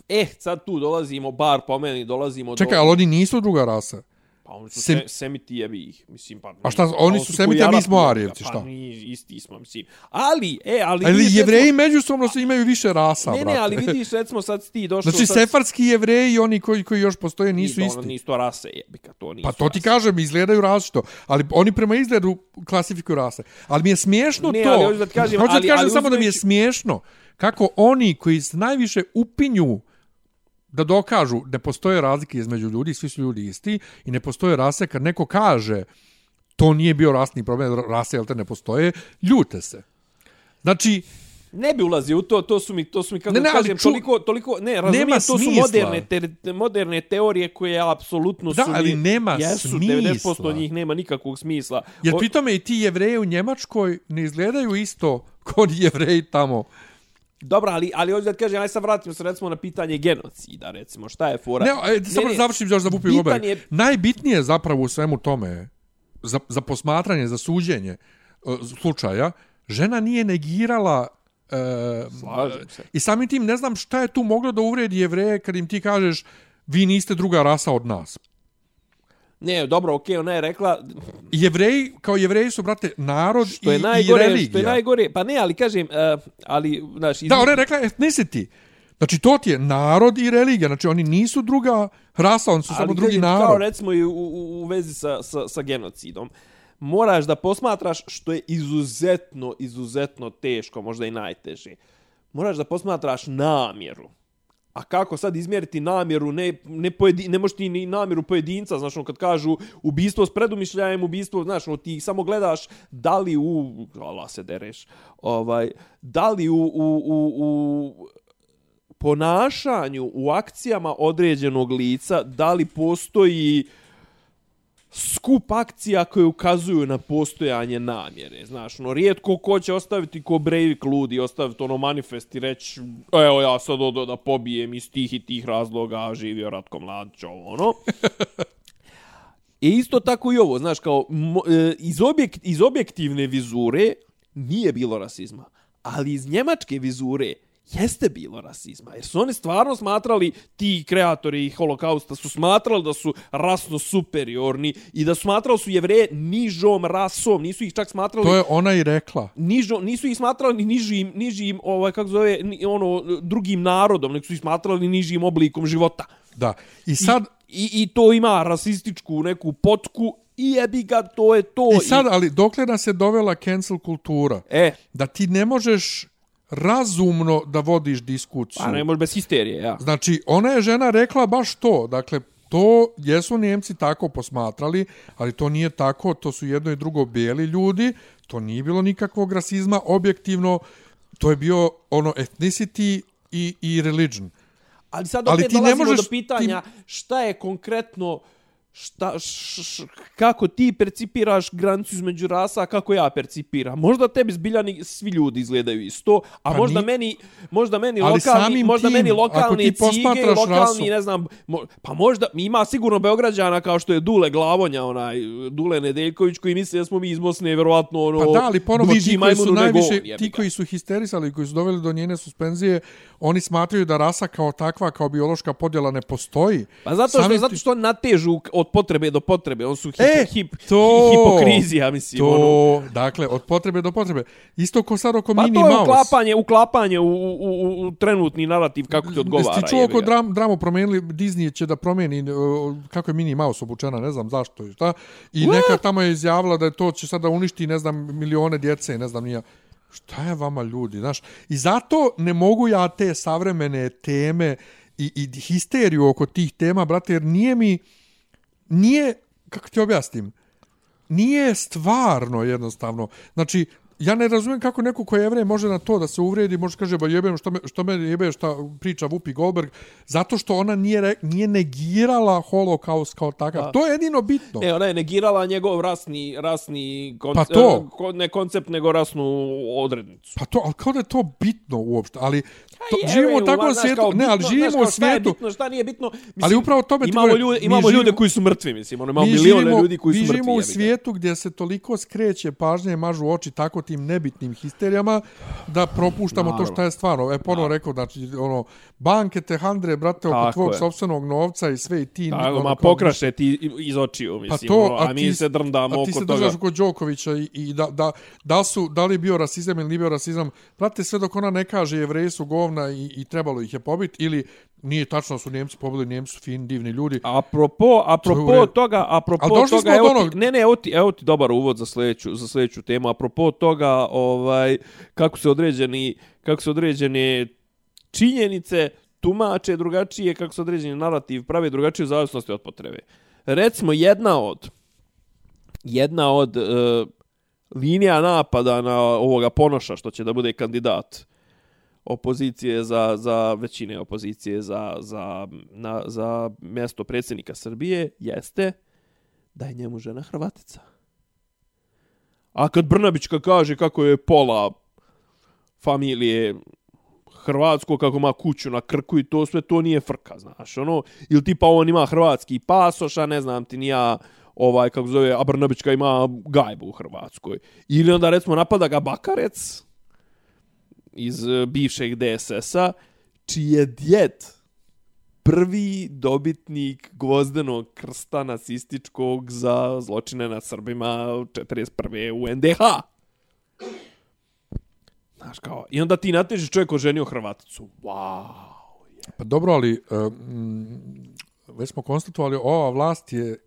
eh, sad tu dolazimo, bar po meni, dolazimo Čekaj, do... ali oni nisu druga rasa. Pa oni su Sem- se, semiti jebi ih, mislim, pa... A šta, pa oni su semiti, a mi smo Arijevci, šta? Pa mi isti smo, mislim. Ali, e, ali... Ali vidiš, jevreji međusobno se imaju više rasa, recimo- Ne, brate. ne, ali vidiš, recimo, sad ti došao... Znači, sad, sefarski jevreji i oni koji, koji još postoje nisu Ono, isti. nisu to rase, jebika, to nisu Pa to ti rase. kažem, izgledaju različito. Ali oni prema izgledu klasifikuju rase. Ali mi je smiješno Ne, to. ali hoću da ti kažem, hoću da ti kažem ali samo da mi je smiješno kako oni koji se najviše upinju da dokažu da postoje razlike između ljudi, svi su ljudi isti i ne postoje rase, kad neko kaže to nije bio rasni problem, rase jel te ne postoje, ljute se. Znači, Ne bi ulazio u to, to su mi, to su mi kako Ne, ne, ali kažem, ču- toliko, toliko, ne, razumijem, Nema to su smisla. moderne, te, moderne teorije koje apsolutno Da, su ali mi, nema jesu, smisla. 90% njih nema nikakvog smisla. Jer O- pri tome i ti jevreji u Njemačkoj ne izgledaju isto kod jevreji tamo. Dobro, ali, ali hoću da ti kažem, aj sad vratimo se recimo na pitanje genocida, recimo, šta je fora? Ne, e, samo ne, završim još za Vupi bitan Gober. je- Najbitnije zapravo u svemu tome, za, za posmatranje, za suđenje e, slučaja, žena nije negirala Slažem se. I samim tim ne znam šta je tu moglo da uvredi jevreje kad im ti kažeš vi niste druga rasa od nas. Ne, dobro, okej, ona je rekla, Jevreji, kao jevreji su, brate, narod što je i, i najgore, religija. što je najgore, pa ne, ali kažem, uh, ali, znaš, iz... Da, ona je rekla ethnicity. Znači, to ti je narod i religija. Znači, oni nisu druga rasa, oni su samo drugi kažem, narod. Kao recimo i u, u, u vezi sa, sa, sa genocidom. Moraš da posmatraš što je izuzetno, izuzetno teško, možda i najteže. Moraš da posmatraš namjeru. A kako sad izmjeriti namjeru, ne, ne, pojedi, ne možeš ti ni namjeru pojedinca, znaš, ono, kad kažu ubistvo s predumišljajem, ubistvo, znaš, ono, ti samo gledaš da li u, ala se dereš, ovaj, da li u, u, u, u ponašanju, u akcijama određenog lica, da li postoji skup akcija koje ukazuju na postojanje namjere. Znaš, ono, rijetko ko će ostaviti ko Breivik ludi, ostaviti ono manifest i reći, evo ja sad odo da pobijem iz tih i tih razloga, živio Ratko Mladić, ovo ono. I isto tako i ovo, znaš, kao e, iz, objekt, iz objektivne vizure nije bilo rasizma, ali iz njemačke vizure jeste bilo rasizma. Jer su oni stvarno smatrali, ti kreatori holokausta su smatrali da su rasno superiorni i da smatrali su jevreje nižom rasom, nisu ih čak smatrali To je ona i rekla. nižo, nisu ih smatrali ni nižim, nižim ovaj, kako se zove, ni, ono, drugim narodom, nego su ih smatrali nižim oblikom života. Da. I sad, I, i to ima rasističku neku potku i jebi ga, to je to. i sad ali dokle nas je dovela cancel kultura? E, Da ti ne možeš razumno da vodiš diskuciju. pa ne može bez histerije, ja. Znači, ona je žena rekla baš to. Dakle, to jesu Njemci tako posmatrali, ali to nije tako, to su jedno i drugo beli ljudi, to nije bilo nikakvog rasizma, objektivno, to je bio ono ethnicity i, i religion. Ali sad Ali opet ti ne dolazimo možeš- do pitanja šta je konkretno šta, š, š, kako ti percipiraš granicu između rasa, kako ja percipiram. Možda tebi zbiljani svi ljudi izgledaju isto, a Pa možda ni- meni možda meni Ali lokalni možda tim, meni lokalni cige, lokalni rasu- ne znam, mo, pa možda ima sigurno beograđana kao što je Dule Glavonja, onaj Dule Nedeljković koji misli da smo mi iz Bosne verovatno ono Pa da, ali ponovo ti koji su najviše, ti koji su histerisali, koji su doveli do njene suspenzije, oni smatraju da rasa kao takva, kao biološka podjela ne postoji. Pa zato što, Samim zato što natežu od potrebe do potrebe. On su hip, E, hip, to, hipokrizija, mislim. To, ono. dakle, od potrebe do potrebe. Isto ko sad oko Pa Minnie to je Mouse. uklapanje, uklapanje u, u, u, u trenutni narativ kako ti odgovara. Jesi ti čuo oko dram, dramu promijenili, Disney će da promijeni uh, kako je Minnie Mouse obučena, ne znam zašto i šta. I What? neka tamo je izjavila da je to će sada uništi, ne znam, milione djece, ne znam, nije. Šta je vama ljudi, znaš? I zato ne mogu ja te savremene teme i, i histeriju oko tih tema, brate, jer nije mi, nije, kako ti objasnim, nije stvarno jednostavno. Znači, ja ne razumijem kako neko ko je jevrej može na to da se uvredi, može kaže ba jebem što me, što me jebe šta priča Whoopi Goldberg, zato što ona nije, re, nije negirala holokaust kao takav. To je jedino bitno. Ne, ona je negirala njegov rasni, rasni konce, Pa to. ko- ne koncept, nego rasnu odrednicu. Pa to, ali kao da je to bitno uopšte, ali to, Je, živimo u takvom svijetu, ne, ali živimo u Šta je svijetu, bitno, šta nije bitno. Mislim, Ali upravo tome imamo, ljude, mi imamo živimo- ljude koji su mrtvi, mislim. Ono, imamo mi milione ljudi koji mi su mrtvi. živimo u svijetu gdje se toliko skreće pažnje i mažu oči tako tim nebitnim histerijama da propuštamo to Naravno. što je stvarno. E, ponovo rekao, znači, ono, banke te handre, brate, oko tvog sopstvenog novca i sve i ti... Tako, ono, ma pokraše ti iz očiju, mislim. Pa to, ono, a, a, mi se drndamo a ti oko se toga. držaš oko Đokovića i, i da, da, da, li su, da li bio rasizam ili nije bio rasizam. Brate, sve dok ona ne kaže jevreji su govna i, i trebalo ih je pobiti ili nije tačno su Njemci pobili, Njemci su fini, divni ljudi. Apropo, je apropo redu. toga, apropo Ali toga, evo do ti, onog- ne, ne, evo ti, evo ti dobar uvod za sljedeću, za sljedeću temu. Apropo toga, ovaj, kako se određeni, kako se određene činjenice tumače drugačije, kako se određeni narativ prave drugačije u zavisnosti od potrebe. Recimo, jedna od, jedna od uh, linija napada na ovoga Ponoša, što će da bude kandidat opozicije za, za većine opozicije za, za, na, za mjesto predsjednika Srbije jeste da je njemu žena Hrvatica. A kad Brnabićka kaže kako je pola familije hrvatsko kako ima kuću na Krku i to sve to nije frka, znaš, ono, ili tipa on ima hrvatski pasoš, a ne znam ti nija ovaj, kako zove, a Brnabićka ima gajbu u Hrvatskoj. Ili onda, recimo, napada ga Bakarec iz e, bivšeg DSS-a, čiji je djet prvi dobitnik gvozdenog krsta nacističkog za zločine nad Srbima 41. u NDH. Znaš kao, i onda ti natežiš čovjek oženio Hrvaticu. Wow. Pa dobro, ali um, već smo konstatovali, ova vlast je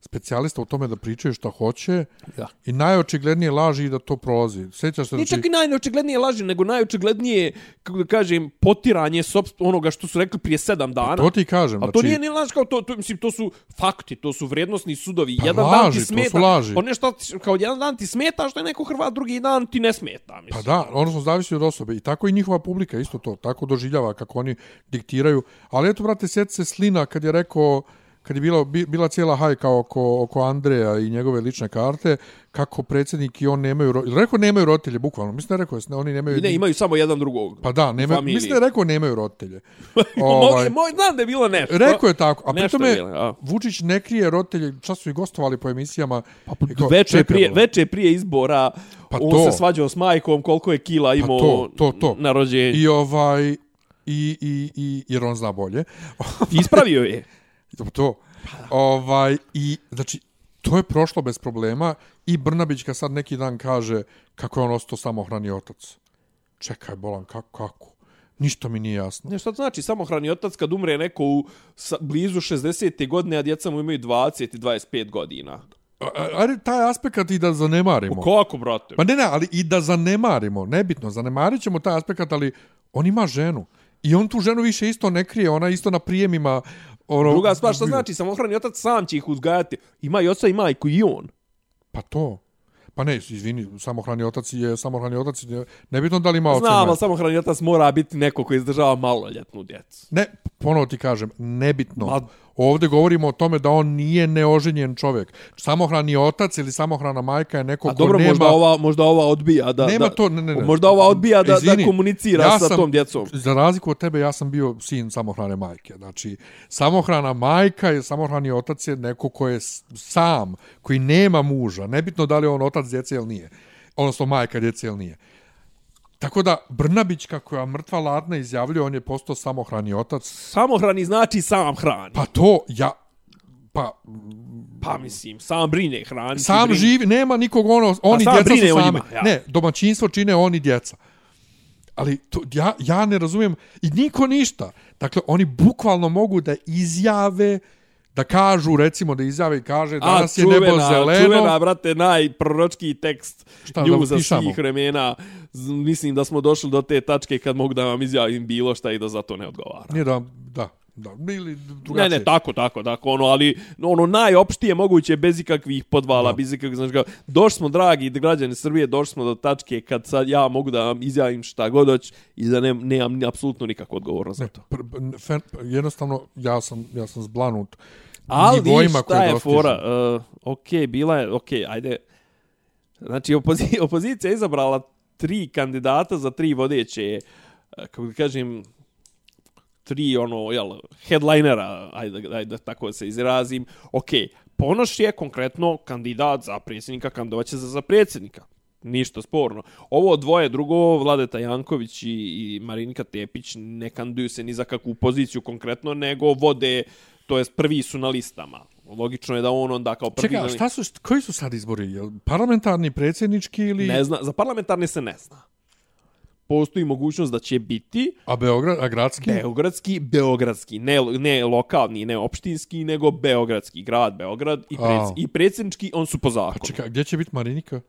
specijalista u tome da pričaju šta hoće Da. i najočiglednije laži da to prolazi. Sjećaš se Nije znači, čak i najočiglednije laži, nego najočiglednije, kako da kažem, potiranje sobst onoga što su rekli prije sedam dana. to ti kažem. A znači, to nije ni laž kao to, to, mislim, to su fakti, to su vrijednostni sudovi. Pa jedan laži, dan ti to su smeta, laži. On nešto, kao jedan dan ti smeta što je neko Hrvat, drugi dan ti ne smeta. Pa Mislim. da, odnosno zavisi od osobe. I tako i njihova publika isto to, tako doživljava kako oni diktiraju. Ali eto, brate, sjeti se Slina kad je rekao, kad je bilo, bi- bila cijela hajka oko, oko Andreja i njegove lične karte, kako predsjednik i on nemaju, ro- rekao nemaju roditelje, bukvalno, mislim da je rekao, da oni nemaju... I ne, imaju samo jedan drugog. Pa da, nemaju, familiji. mislim da je rekao nemaju roditelje. Ovaj... Moj, znam da je bilo nešto. rekao je tako, a pritome je bilo, a. Vučić ne krije roditelje, čas su i gostovali po emisijama. i kao, Veče prije, veče prije izbora Pa on to. se svađao s majkom koliko je kila imao to, to, to. na rođenju. I ovaj, i, i, i, jer on zna bolje. Ispravio je. To, to. Ovaj, I, znači, to je prošlo bez problema i Brnabić kad sad neki dan kaže kako je on ostao samohrani otac. Čekaj, bolan, kako, kako? Ništa mi nije jasno. Ne, šta to znači samohrani otac kad umre neko u sa, blizu 60. godine, a djeca mu imaju 20 i 25 godina? Ajde, taj aspekt i da zanemarimo. Kako, brate? Pa ne, ne, ali i da zanemarimo, nebitno, zanemarit ćemo taj aspekt, ali on ima ženu. I on tu ženu više isto ne krije, ona isto na prijemima... Ono, Druga stvar, šta znači samohrani otac sam će ih uzgajati? Ima i oca i majku i on. Pa to. Pa ne, izvini, samohrani otac je samohrani otac, je- nebitno da li ima oca Znam, ali samohrani otac mora biti neko koji izdržava maloljetnu djecu. Ne, ponovo ti kažem, nebitno. Ma- Ovdje govorimo o tome da on nije neoženjen čovjek. Samohrani otac ili samohrana majka je neko A ko dobro, nema... možda ova, možda ova odbija da... Nema da, to, ne, ne, ne. Možda ova odbija da, Izvini, da komunicira ja sa sam- tom djecom. Za razliku od tebe, ja sam bio sin samohrane majke. Znači, samohrana majka i samohrani otac je neko ko je sam, koji nema muža. Nebitno da li je on otac djece ili nije. Odnosno, majka djece ili nije. Tako da, Brnabić, kako je mrtva ladna izjavljuje, on je postao samohrani otac. Samohrani znači sam hrani. Pa to, ja... Pa, Pa mislim, sam brine hrani. sam brine. živi, nema nikog ono, oni sam djeca su njima, ja. Ne, domaćinstvo čine oni djeca. Ali to, ja, ja ne razumijem, i niko ništa. Dakle, oni bukvalno mogu da izjave, da kažu, recimo da izjave i kaže, danas je nebo zeleno. Čuvena, brate, najproročki tekst Šta, da njuza svih vremena. Mislim da smo došli do te tačke kad mogu da vam izjavim bilo šta i da za to ne odgovara. Nije da, da, da, ili Ne, drugačije. ne, tako, tako, tako, ono, ali ono najopštije moguće bez ikakvih podvala, Da. bez ikakvih, znači, kao, došli smo, dragi građani Srbije, došli smo do tačke kad sad ja mogu da vam izjavim šta god hoć i da ne, nemam apsolutno nikakvu odgovornost za Ne, to. pr, pr, fen, jednostavno, ja sam, ja sam zblanut Ali šta je dostižu. fora? Uh, ok, bila je, ok, ajde. Znači, opozi opozicija je izabrala tri kandidata za tri vodeće, uh, kako da kažem, tri ono, jel, headlinera, ajde, ajde tako se izrazim. Ok, Ponoš je konkretno kandidat za predsjednika, kandidovaće za, za predsjednika. Ništa sporno. Ovo dvoje drugo, Vladeta Janković i, i Marinika Tepić, ne kandiduju se ni za kakvu poziciju konkretno, nego vode, to jest prvi su na listama. Logično je da on onda kao prvi... Čekaj, a šta su, koji su sad izbori? Parlamentarni, predsjednički ili... Ne zna, za parlamentarne se ne zna. Postoji mogućnost da će biti A Beograd, a gradski? Beogradski, Beogradski, ne, ne lokalni, ne opštinski, nego Beogradski, grad Beograd i, preds, A. i predsjednički, on su po A zakonu. čekaj, gdje će biti Marinika?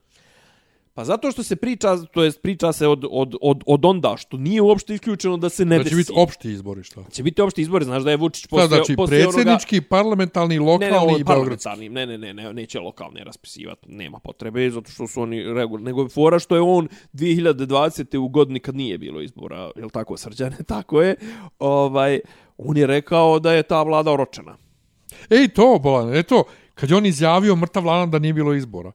Pa zato što se priča, to jest priča se od, od, od, od onda, što nije uopšte isključeno da se ne Da će desi. biti opšti izbori, šta? će biti opšti izbori, znaš da je Vučić Šta poslije, znači, predsjednički, parlamentarni, Onoga, ne, ne, lokalni i beogradski? ne, ne, ne, ne, neće lokalne raspisivati, nema potrebe, zato što su oni regularni, nego je fora što je on 2020. u godini kad nije bilo izbora, je li tako, srđane, tako je, ovaj, on je rekao da je ta vlada oročena. Ej, to, Bolan, eto, kad je on izjavio mrtav lanan da nije bilo izbora.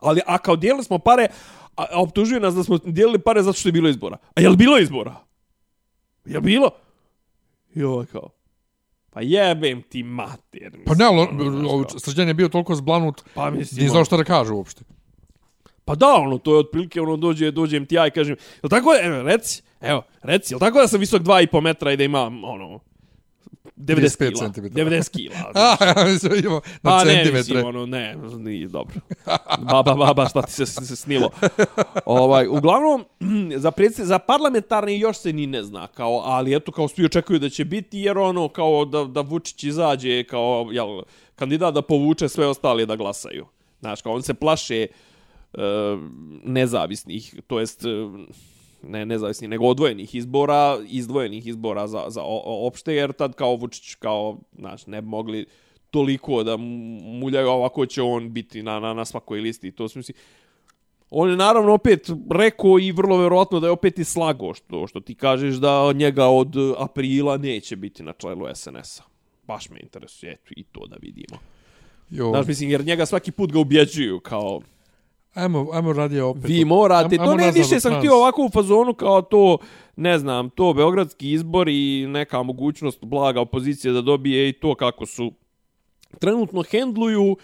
Ali, a kao dijelili smo pare, A, a optužuje nas da smo dijelili pare zato što je bilo izbora. A je li bilo izbora? Je li bilo? I ovo je kao, pa jebem ti mater. Mislim, Pa ne, ali ono. Srđan je bio toliko zblanut, Pa mislim, nije znao šta da kaže uopšte. Pa da, ono, to je otprilike, ono, dođe, dođem ti ja i kažem, jel tako, evo, reci, evo, reci, jel tako da sam visok 2,5 metra i da imam, ono, 90 35 kila, centimetara. 90 kila. A, ja mislim, imamo na Pa ne, centimetre. mislim, ono, ne, nije dobro. Baba, baba, šta ti se, se snilo. Ovaj, uglavnom, za, predsjed, za parlamentarni još se ni ne zna, kao, ali eto, kao svi očekuju da će biti, jer ono, kao da, da Vučić izađe, kao, jel, kandidat da povuče sve ostale da glasaju. Znaš, kao, on se plaše e, nezavisnih, to jest, e, ne nezavisnih, nego odvojenih izbora, izdvojenih izbora za, za opšte, jer tad kao Vučić, kao, znaš, ne bi mogli toliko da mu- muljaju, a ovako će on biti na, na, na svakoj listi. To su, mislim, on je naravno opet rekao i vrlo verovatno da je opet i slago što, što ti kažeš da njega od aprila neće biti na čelu SNS-a. Baš me interesuje, eto, i to da vidimo. Jo, Znaš, mislim, jer njega svaki put ga ubjeđuju kao ajmo, ajmo radije opet. vi morate, Ajmo- to ne više sam htio ovako u fazonu kao to, ne znam, to beogradski izbor i neka mogućnost blaga opozicije da dobije i to kako su trenutno hendluju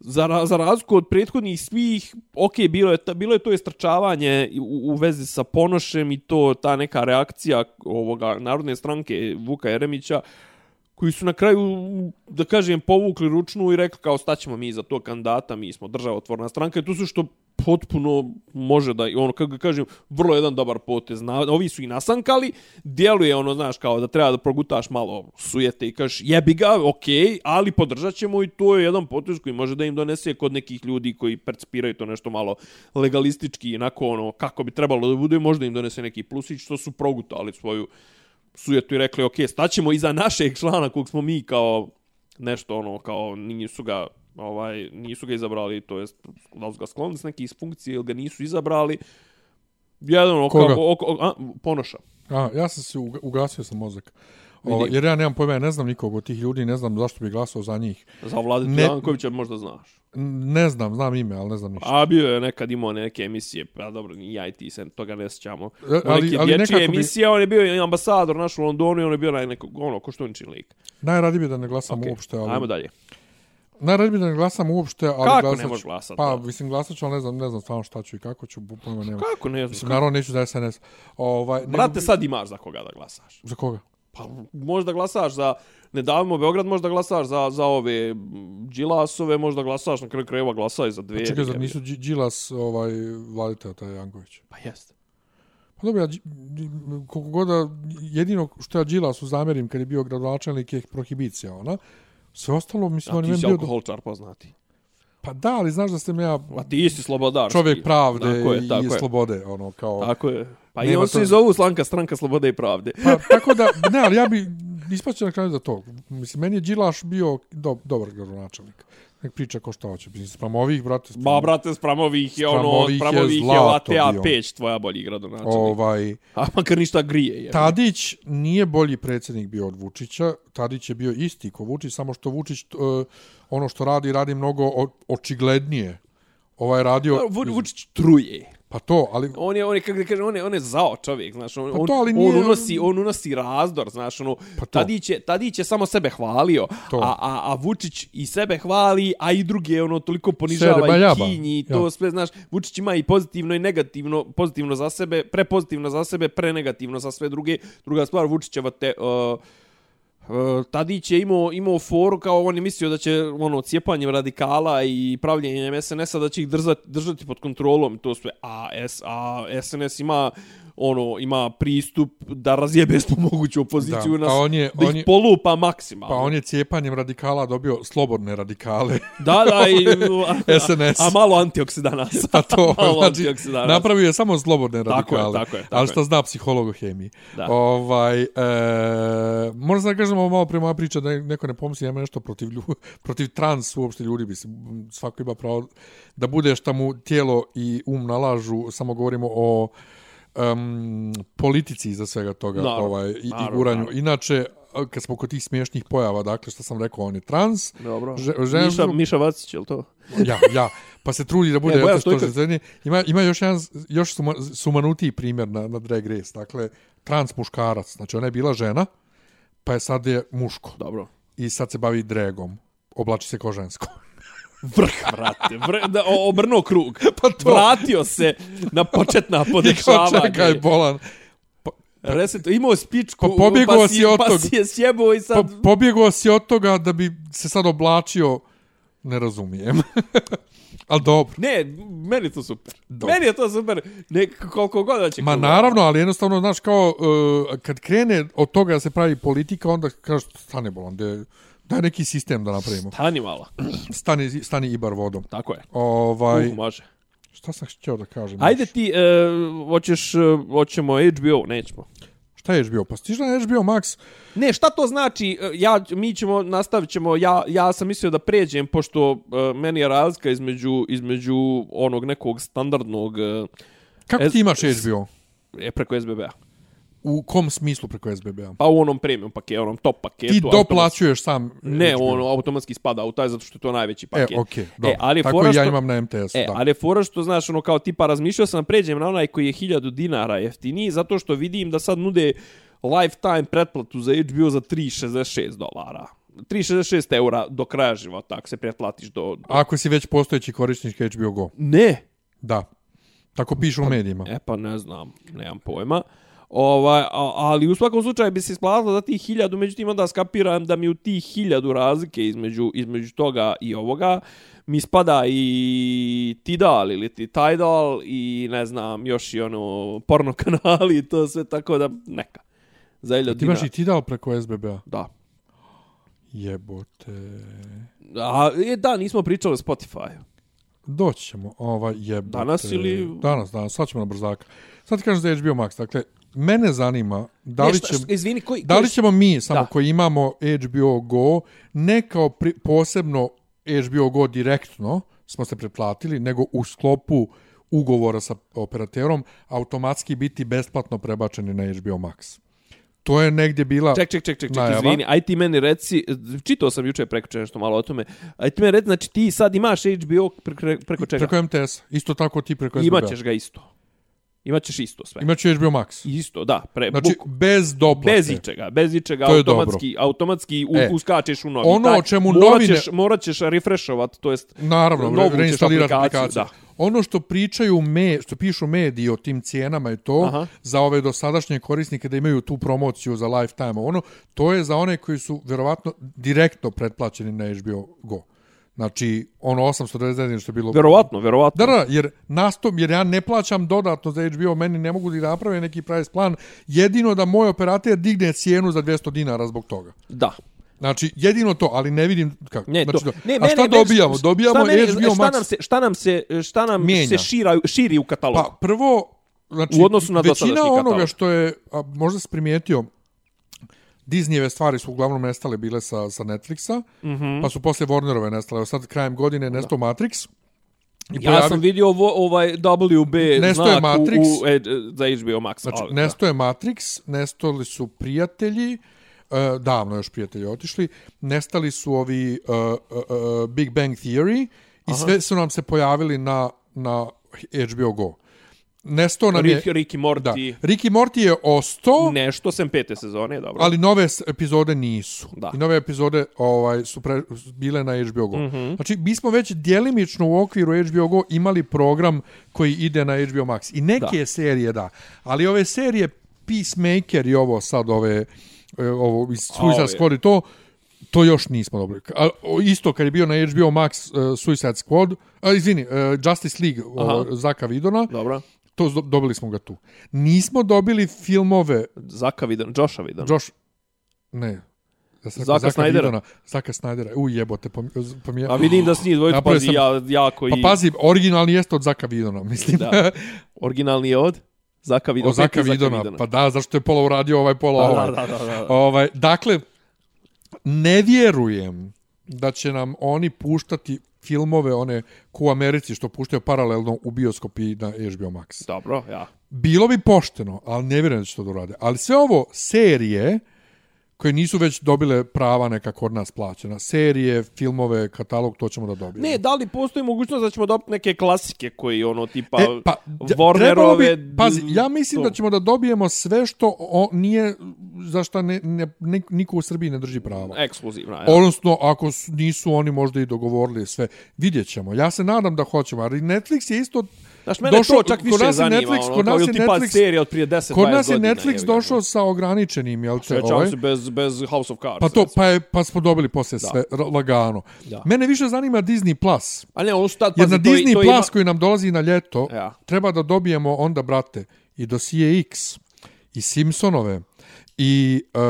za, za razliku od prethodnih svih, ok, bilo je, ta, bilo je to istrčavanje u, u vezi sa Ponošem i to ta neka reakcija ovoga narodne stranke Vuka Jeremića, koji su na kraju, da kažem, povukli ručnu i rekli kao staćemo mi za to kandidata, mi smo državotvorna stranka i to su što potpuno može da, ono, kako ga kažem, vrlo jedan dobar potez. Na, ovi su i nasankali, djeluje ono, znaš, kao da treba da progutaš malo sujete i kažeš jebi ga, okej, ali podržat ćemo i to je jedan potez koji može da im donese kod nekih ljudi koji percipiraju to nešto malo legalistički, inako ono, kako bi trebalo da bude, možda im donese neki plusić što su progutali svoju sujetu i rekli, ok, staćemo iza našeg člana kog smo mi kao nešto ono, kao nisu ga ovaj nisu ga izabrali, to jest da su ga sklonili s neke iz funkcije ili ga nisu izabrali. Jedan ono, Koga? kao, oko, a, ponoša. A, ja sam se uga- ugasio sam mozak. O, jer ja nemam pojma, ja ne znam nikog od tih ljudi, ne znam zašto bi glasao za njih. Za Vladu Ne- Jankovića možda znaš. Ne znam, znam ime, ali ne znam ništa. A bio je nekad imao neke emisije, pa dobro, ni ja i ti se toga ne sjećamo. E, ali- neke ali dječje nekako bi- emisije, on je bio i ambasador naš u Londonu i on je bio na nekog, ono, koštunični lik. Najradije bi da ne glasam Okay. uopšte, ali... Ajmo dalje. Najradije bi da ne glasam uopšte, ali Kako glasat ne ću- možeš glasat, Pa, da? mislim, glasat ću, ali ne znam, ne znam stvarno šta ću i kako ću, pojma nema. Kako ne Mislim, znam? naravno neću za SNS. Ovaj, nego Brate, bi- sad imaš za koga da glasaš. Za koga? Pa možda glasaš za nedavno Beograd, možda glasaš za, za ove Đilasove, možda glasaš na kraju krajeva glasaj za dve. Pa čekaj, zar nisu Đilas, ovaj, vladite, taj Janković? Pa jeste. Pa dobro, ja, koliko god da, jedino što ja Đilasu zamerim kad je bio gradonačelnik je prohibicija, ona. Sve ostalo, mislim, A on je ti meni si bio... alkoholčar poznati. Pa da, ali znaš da sam ja A ti si slobodar. čovjek pravde Tako je, i tako je. slobode, ono, kao... Tako je. Pa i on se to- i zovu slanka stranka slobode i pravde. Pa, tako da, ne, ali ja bi ispaćao na kraju za to. Mislim, meni je Đilaš bio do, dobar gradonačelnik. Nek priča ko šta hoće. Mislim, sprem ovih, brate, sprem, Ba, brate, spramovih je Spram ono, ovih je spramovih je ATA bio. peć, tvoja bolji gradonačelnik. ovaj, A makar ništa grije. Je. Tadić nije bolji predsjednik bio od Vučića. Tadić je bio isti ko Vučić, samo što Vučić uh, ono što radi, radi mnogo očiglednije. Ovaj je radio... Vu, Vučić truje. Pa to, ali... On je, on je, kako da kažem, on je, on je zao čovjek, znaš, on, Pa on, to, ali on, nije- unosi, on unosi razdor, znaš, ono, Pa to. Tadić, je, Tadić je samo sebe hvalio, To. a, a, a Vučić i sebe hvali, a i druge, ono, toliko ponižava Sere, i kinji, i to Ja. sve, znaš, Vučić ima i pozitivno i negativno, pozitivno za sebe, prepozitivno za sebe, prenegativno za sve druge. Druga stvar, Vučićeva te, Uh, E, Tadić je imao, imao foru kao on je mislio da će ono cijepanjem radikala i pravljenjem SNS-a da će ih držati, držati pod kontrolom to sve. A, S, a SNS ima ono ima pristup da razjebe svu moguću opoziciju Da, nas, a on je- da on ih je- polupa maksimalno. Pa on je cijepanjem radikala dobio slobodne radikale. Da, da, i, a, SNS. A, a malo antioksidanasa. Pa to, malo znači, napravio je samo slobodne Tako je, radikale. tako je, tako ali šta zna psiholog o hemiji. Da. Ovaj, e, možda da kažemo malo prije moja priča da neko ne pomisli nema nešto protiv, lju, protiv trans uopšte ljudi. Mislim, svako ima pravo da bude šta mu tijelo i um nalažu. Samo govorimo o um, politici iza svega toga Naravno, ovaj, i, i naravno, guranju. naravno. Inače, kad smo kod tih smiješnih pojava, dakle, što sam rekao, on je trans. Dobro. Že- Miša, Miša Vacić, je li to? Ja, ja. pa se trudi da bude E, Bojan eto što. Ima, ima još jedan još suma, sumanutiji primjer na, na Drag Race. Dakle, trans muškarac. Znači, ona je bila žena, pa je sad je muško. Dobro. I sad se bavi dragom. Oblači se kao žensko. Vrh, brate. Vr, da, obrnuo krug. Pa to. Vratio se na početna I podešavanja. čekaj, bolan. Reset, imao spičku, Pa pobjegao pa si od pa si je sjebao i sad... pobjegao si od toga da bi se sad oblačio, ne razumijem. Ali dobro. Ne, meni je to super. Dobro. Meni je to super. Nek, koliko god da će Ma kruga. naravno, ali jednostavno, znaš, kao, uh, kad krene od toga da se pravi politika, onda kažeš, stane bolan, de, daj neki sistem da napravimo. Stani malo. Stani, stani Ibar vodom. Tako je. Ovaj, Uh, može. šta sam htio da kažem? Ajde još? ti, e, hoćeš, e, hoćemo HBO, nećemo. Šta je HBO? Pa stiže na HBO Max. Ne, šta to znači? E, Ja, mi ćemo, nastavit ćemo, ja, ja sam mislio da pređem, pošto e, meni je razlika između, između onog nekog standardnog, e, Kako ti imaš HBO? e, preko SBB-a. U kom smislu preko SBB-a? Pa u onom premium paketu, onom top paketu. Ti doplaćuješ sam Ne, HBO. on automatski spada u taj zato što je to najveći E, paket. okej, dobro. ali je Tako fora i ja što- imam na MTS-u, E, da. ali fora što, znaš, ono, kao tipa razmišljao sam pređem na onaj koji je 1000 dinara jeftiniji, zato što vidim da sad nude lifetime pretplatu za HBO za 3,66 dolara. 3,66 eura do kraja života, ako se pretplatiš do... do... Ako si već postojeći korisnik HBO Go. Ne! Da. Tako pišu u medijima. E pa ne znam, nemam pojma. Ovaj, ali u svakom slučaju bi se isplatilo za tih hiljadu, međutim onda skapiram da mi u tih hiljadu razlike između, između toga i ovoga mi spada i Tidal ili ti Tidal i ne znam, još i ono porno kanali i to sve tako da neka. Za hiljadu Ti imaš dinara. i ti dal preko SBB-a? Da. Jebote. A, e, da, nismo pričali o Spotify. Doći ćemo, ovaj jebote. Danas ili- Danas, danas, sad ćemo na brzaka. Sad ti kažem za HBO Max, dakle, mene zanima da li, će, šta- izvini, koji, da li koji- ćemo mi, samo Da. koji imamo HBO Go, ne kao pri, posebno HBO Go direktno smo se pretplatili, nego u sklopu ugovora sa operaterom automatski biti besplatno prebačeni na HBO Max. To je negdje bila... Ček, ček, ček, ček, ček, Najava. izvini, aj ti meni reci, čitao sam juče preko nešto malo o tome, aj ti meni reci, znači ti sad imaš HBO preko, preko čega? Preko MTS, isto tako ti preko SBB. Imaćeš ga isto. Imaćeš isto sve. Imaću HBO Max. Isto, da. Pre, Znači, buk, bez doplate. bez ičega, bez ičega, To je automatski, automatski u, E, uskačeš u novi. ono o čemu morat novine- Ćeš, morat ćeš refreshovat, to jest... Naravno, novu reinstaliraš aplikaciju, aplikaciju. da. Ono što pričaju me, što pišu mediji o tim cijenama i to Aha. za ove dosadašnje korisnike da imaju tu promociju za lifetime, ono to je za one koji su verovatno direktno pretplaćeni na HBO Go. Znači, ono 899 što je bilo... Verovatno, verovatno. Da, da, jer nastom, jer ja ne plaćam dodatno za HBO, meni ne mogu da naprave neki price plan, jedino da moj operater digne cijenu za 200 dinara zbog toga. Da. Znači, jedino to, ali ne vidim kako. Ne, znači, to. Ne, A šta mene- dobijamo? šta Dobijamo meni- HBO šta Max. Nam se, šta nam se, šta nam Mijenja. se šira, širi u katalogu? Pa prvo, znači, U odnosu na većina onoga katalog. što je, a, možda se primijetio, Disneyjeve stvari su uglavnom nestale bile sa, sa Netflixa, mm. -hmm. pa su posle Warnerove nestale. Evo Sad krajem godine nestao Matrix. I ja pojavi- sam vidio ovo, ovaj WB Nesto znak Matrix. U, u, e, za HBO Max. Znači, ali, nesto je Matrix, nestali su prijatelji, uh, davno još prijatelji otišli, nestali su ovi uh, uh, uh, Big Bang Theory i Aha. sve su nam se pojavili na, na HBO Go. Nesto da. nam je... Rick, Rick i Da, Morty. Rick i Morty je ostao, Nešto sem pete sezone, dobro. ali nove epizode nisu. Da. I nove epizode ovaj su pre, bile na HBO Go. Mm. -hmm. Znači, mi smo već djelimično u okviru HBO Go imali program koji ide na HBO Max. I neke da. serije, da. Ali ove serije Peacemaker i ovo sad, ove, e, ovo iz Suicide. Squad i to, to još nismo dobili. A, isto kad je bio na HBO Max uh, Suicide Squad, a, izvini, uh, Justice League ovo, Zaka Vidona, Dobro. To dobili smo ga tu. Nismo dobili filmove Zaka Vidan, Josha Vidan. Josh, ne, Ja Zaka rekao Snydera. Vidona, Zaka Snydera. U jebote, pom. A vidim da s njih dvojicu pazi sam- ja, jako i... Pa pazi, originalni jeste od Zaka Vidona, mislim. Da. Originalni je od Zaka Vidana. od Zaka Vidona. Pa da, zašto je pola uradio ovaj, pola Da, ovaj. da, da, da, da. Ovaj, dakle, ne vjerujem da će nam oni puštati filmove, one ko u Americi što puštaju paralelno u bioskopi na HBO Max. Dobro, ja. Bilo bi pošteno, ali ne vjerujem da će to da urade. Ali sve ovo serije koje nisu već dobile prava neka kod nas plaćena. Serije, filmove, katalog, to ćemo da dobijemo. Ne, da li postoji mogućnost da ćemo dobiti neke klasike koji ono tipa E, pa, Warnerove... bi, pazi, ja mislim to. da ćemo da dobijemo sve što o, nije, za šta ne, ne, ne, niko u Srbiji ne drži prava. Ekskluzivna, ja. Odnosno, ako nisu oni možda i dogovorili sve, vidjet ćemo. Ja se nadam da hoćemo, ali Netflix je isto... Znaš, mene došao- to čak kod više nas je zanima, Netflix- ono, kod kao nas ili je tipa Netflix- serija od prije 10-20 Kod nas je godina, Netflix ga. došao sa ograničenim, jel te, ovaj? se bez, bez House of Cards. Pa to, recimo. pa, je, pa smo dobili posle sve lagano. Da. Mene više zanima Disney Plus. A ne, ono su tad, Jer na to, Disney to Plus ima... koji nam dolazi na ljeto, Ja. treba da dobijemo onda, brate, i dosije X, i Simpsonove, i uh,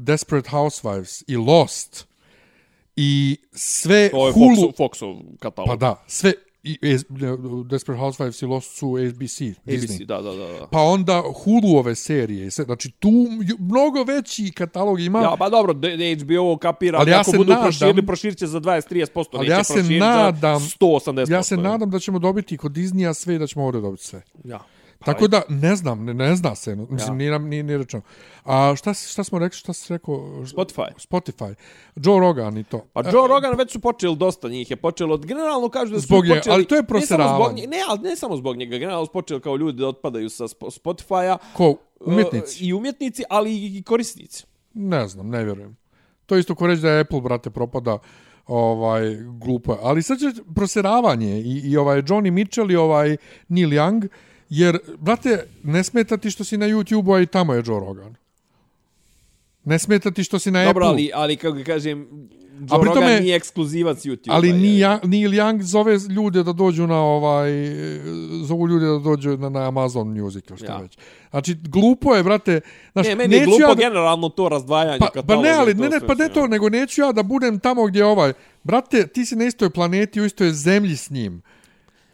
Desperate Housewives, i Lost, i sve To je Hulu... Foxov, Foxov katalog. Pa da, sve... I, es, Desperate Housewives i Lost su ABC, ABC, Disney. da, da, da. da. Pa onda Hulu-ove serije. i sve. Znači, tu mnogo veći katalog ima. Ja, pa dobro, HBO kapira, Ali ja ako se budu nadam- proširili, proširit će za 20-30%, Ali ja se nadam- za 180%. Ja se nadam da ćemo dobiti kod Disneya sve i da ćemo ovdje dobiti sve. Ja. Tako da, ne znam, ne, ne zna se, mislim, Ja. nije, nam, nije, nije rečeno. A šta, šta smo rekli, šta si rekao? Spotify. Spotify. Joe Rogan i to. Pa Joe Rogan već su počeli dosta njih je počelo od generalno kažu da su Zbog počeli ali to je proseravanje. nje- ne ali ne samo zbog njega generalno su počeli kao ljudi da otpadaju sa Sp- Spotify-a Ko? Umjetnici? e, i umjetnici ali i korisnici Ne znam, ne vjerujem. To je isto ko reći da je Apple, brate, propada ovaj glupo. je. Ali sad će proseravanje i, i ovaj Johnny Mitchell i ovaj Neil Young, jer, brate, ne smeta ti što si na YouTube-u, a i tamo je Joe Rogan. Ne smeta ti što si na dobro Apple. ali ali kako kažem A Joe pri Rogan nije ekskluzivac YouTube Ali ni ja, Neil Young zove ljude da dođu na ovaj zovu ljude da dođu na, na Amazon Music šta Ja. već. Znači glupo je brate, znači ne meni je glupo ja da, generalno to razdvajanje pa, pa ne, ali ne, ne, pa ne to, nego neću ja da budem tamo gdje ovaj brate, ti si na istoj planeti, u istoj zemlji s njim.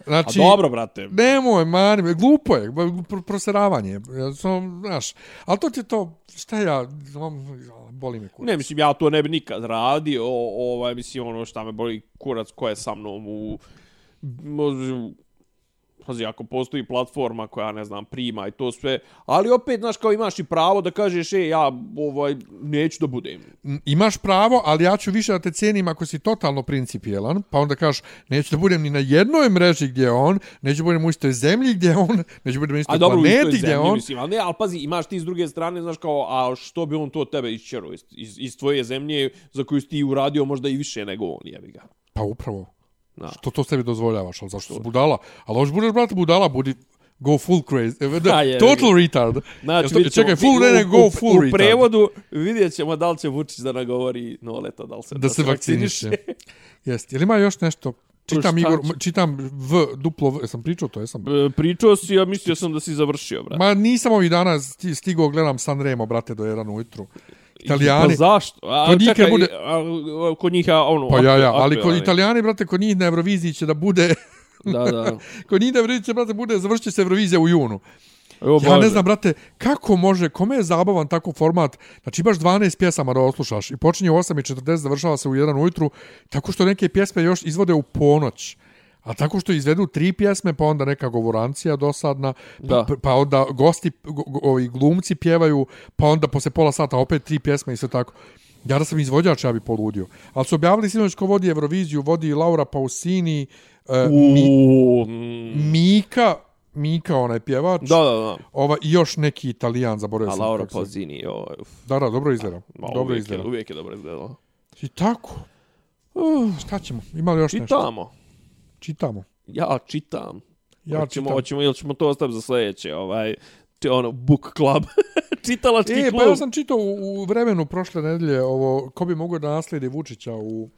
A Znači, dobro brate Nemoj, mani, glupo je, pro- proseravanje. Ja sam, znaš, ali to ti je to, šta ja, boli me kurac. Ne, mislim, ja to ne bi nikad radio, ovaj, mislim, ono šta me boli kurac ko je sa mnom u... Pazi, ako postoji platforma koja, ne znam, prima i to sve, ali opet, znaš, kao imaš i pravo da kažeš, e, ja, ovaj, neću da budem. Imaš pravo, ali ja ću više da te cijenim ako si totalno principijelan, pa onda kažeš, neću da budem ni na jednoj mreži gdje je on, neću da budem u istoj zemlji gdje je on, neću da budem u istoj dobro, u istoj planeti gdje zemlji, on. mislim, ali ne, ali pazi, imaš ti s druge strane, znaš, kao, a što bi on to tebe išćero iz, iz, iz tvoje zemlje za koju si ti uradio možda i više nego on, jebi ga. Pa upravo. Da. Što to sebi dozvoljavaš, ali zašto si budala? Ali hoćeš budeš, brate, budala, budi go full crazy. Da, je, total retard. Znači, Jel to- vidjet ćemo, čekaj, full u- ne, ne, u- go u, full u, retard. prevodu vidjet ćemo da li će Vučić da nagovori Noleta, da li se, da se vakciniše. Jeste. Jel ima još nešto? Čitam, Šta Igor, čitam V, duplo V, jesam pričao to, jesam. E, Pričao si, ja mislio sam da si završio, brate. Ma nisam ovih dana sti- stigao, gledam Sanremo, brate, do 1 ujutru. Italijani, Pa zašto? A, Kod njih čekaj, bude- a, a, kod njih, a, ono... pa ja, ja, aktu- ali kod. Italijani, brate, kod njih na Euroviziji će da bude, Da, da. kod njih na Euroviziji će, brate, bude, završit se Eurovizija u junu. Evo, Ja ne znam, brate, kako može, kome je zabavan tako format, znači imaš 12 pjesama da oslušaš i počinje u 8.40, završava se u 1 ujutru, tako što neke pjesme još izvode u ponoć. A tako što izvedu tri pjesme, pa onda neka govorancija dosadna, pa, Da. pa onda gosti, go, ovi glumci pjevaju, pa onda posle pola sata opet tri pjesme i sve tako. Ja da sam izvođač, ja bi poludio. Ali su objavili sinoć ko vodi Euroviziju, vodi Laura Pausini, uh, Mi, U, mm, Mika, Mika, onaj pjevač, Da, da, da. ova, i još neki italijan, zaboravio A sam. Laura kako se- Pausini, ovaj, uf, Da, da, dobro izgleda. ma, dobro uvijek, je, izgleda. uvijek je dobro izgledalo. I tako. Uh, šta ćemo? Ima li još nešto? Čitamo. Čitamo. Ja čitam. Ja hoćemo, čitam. Hoćemo, ili ćemo to ostaviti za sljedeće, ovaj, či, ono, book club. Čitalački E, klub. pa ja sam čitao u, u vremenu prošle nedelje ovo, ko bi mogao da naslijedi Vučića u,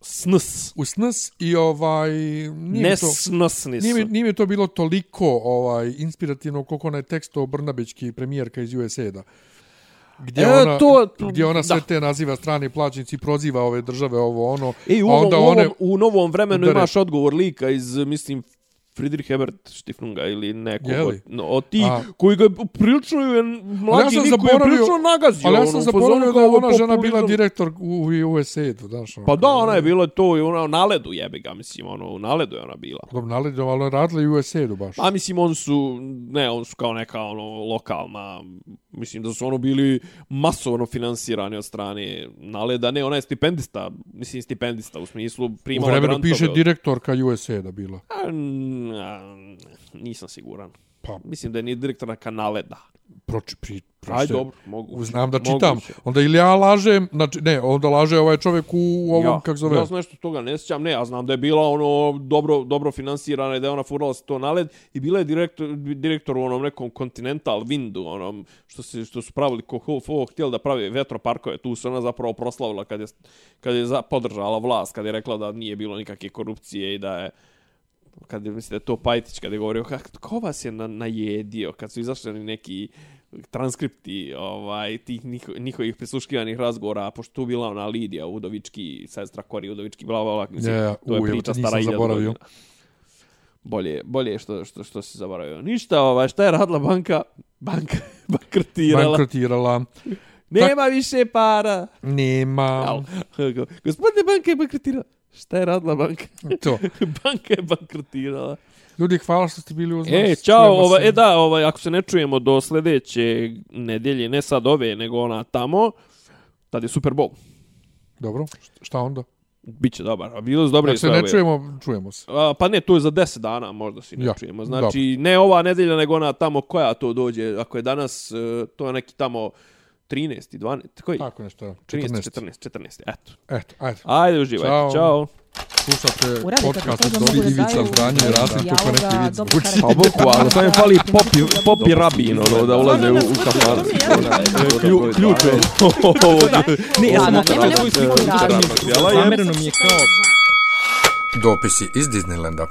Sns. u SNS i ovaj... Nije mi Ne to, snosni nije, mi, su. nije mi to bilo toliko ovaj inspirativno koliko onaj tekst o Brnabićki premijerka iz USA-da. Gdje, E, ona, to- gdje ona sve da. te naziva strani plaćnici proziva ove države ovo ono. E, u, ovom, onda u, ovom, one- u novom vremenu udare. imaš odgovor lika iz, mislim, Friedrich Ebert Stifnunga ili neko Je li? od, no, od tih A. koji ga prilično je mlađi sam niko je prilično nagazio. Ali ja ono, sam u fazonu zaboravio da je ona žena bila direktor u USA-u, znaš. ono. Pa da, ona je bila to i ona u naledu jebi ga, mislim, ono, u naledu je ona bila. Dobro, naledio, ali je radila i u USA-u baš. A mislim, on su, ne, on su kao neka ono, lokalna, mislim da su ono bili masovno finansirani od strane Naleda. Ne, ona je stipendista, mislim stipendista u smislu U primala vremenu grantove piše od- direktorka USA da bila. A, nisam siguran. Pa, Mislim da je nije direktor neka Naleda. proči, pri, proči, Aj, dobro, mogu. Znam da čitam. Moguće. Onda ili ja lažem, znači, ne, onda laže ovaj čovjek u ovom, ja, kak zove. Ja nešto toga ne sjećam, ne, ja znam da je bila ono dobro, dobro finansirana i da je ona furala se to na led i bila je direktor, direktor u onom nekom Continental Windu, onom što, se, što su pravili ko ho, ho, htjeli da pravi vetroparkove, tu se ona zapravo proslavila kad je, kad je za, podržala vlast, kad je rekla da nije bilo nikakve korupcije i da je kad je, mislim da je to Pajtić kad je govorio kako ko vas je na, najedio? Kad su izašli neki transkripti ovaj tih njiho, njihovih prisluškivanih razgovora pošto tu bila ona Lidija Udovički sestra Kori Udovički bla bla bla mislim Je, to je u, priča stara nisam 1000 zaboravio. godina. Bolje bolje je što što što se zaboravio. Ništa ovaj šta je radila banka? Banka bankrotirala. Bankrotirala. nema više para. Nema. Al, gospodine banka je bankrotirala šta je radila banka To. banka je bankrotirala Ljudi, hvala što ste bili uz nas. E, čao, se. e da, ovaj, ako se ne čujemo do sljedeće nedelje, ne sad ove, nego ona tamo, tad je Super Bowl. Dobro, šta onda? Biće dobar, a bilo je dobre Ako se ne čujemo, čujemo se. A, pa ne, to je za 10 dana, možda si ne Ja, čujemo. Znači, ne ova nedelja, nego ona tamo koja to dođe. Ako je danas, e, to je neki tamo 13. 12. Koji? Tako nešto, 13. 14. 14. 14. Eto. Eto, ajde. Ajde, uživajte. Ćao. Ćao. Slušate podcast od da Ivica Zdanje i neki vid dobro zvuči. karakter. Pa bukvalno, samo je fali popi, popi rabin, ono, da ulaze u. Klju- Ključ je. Ne, ja sam nema razloga. Jela je. Zamereno mi je kao... Dopisi iz Disneylanda.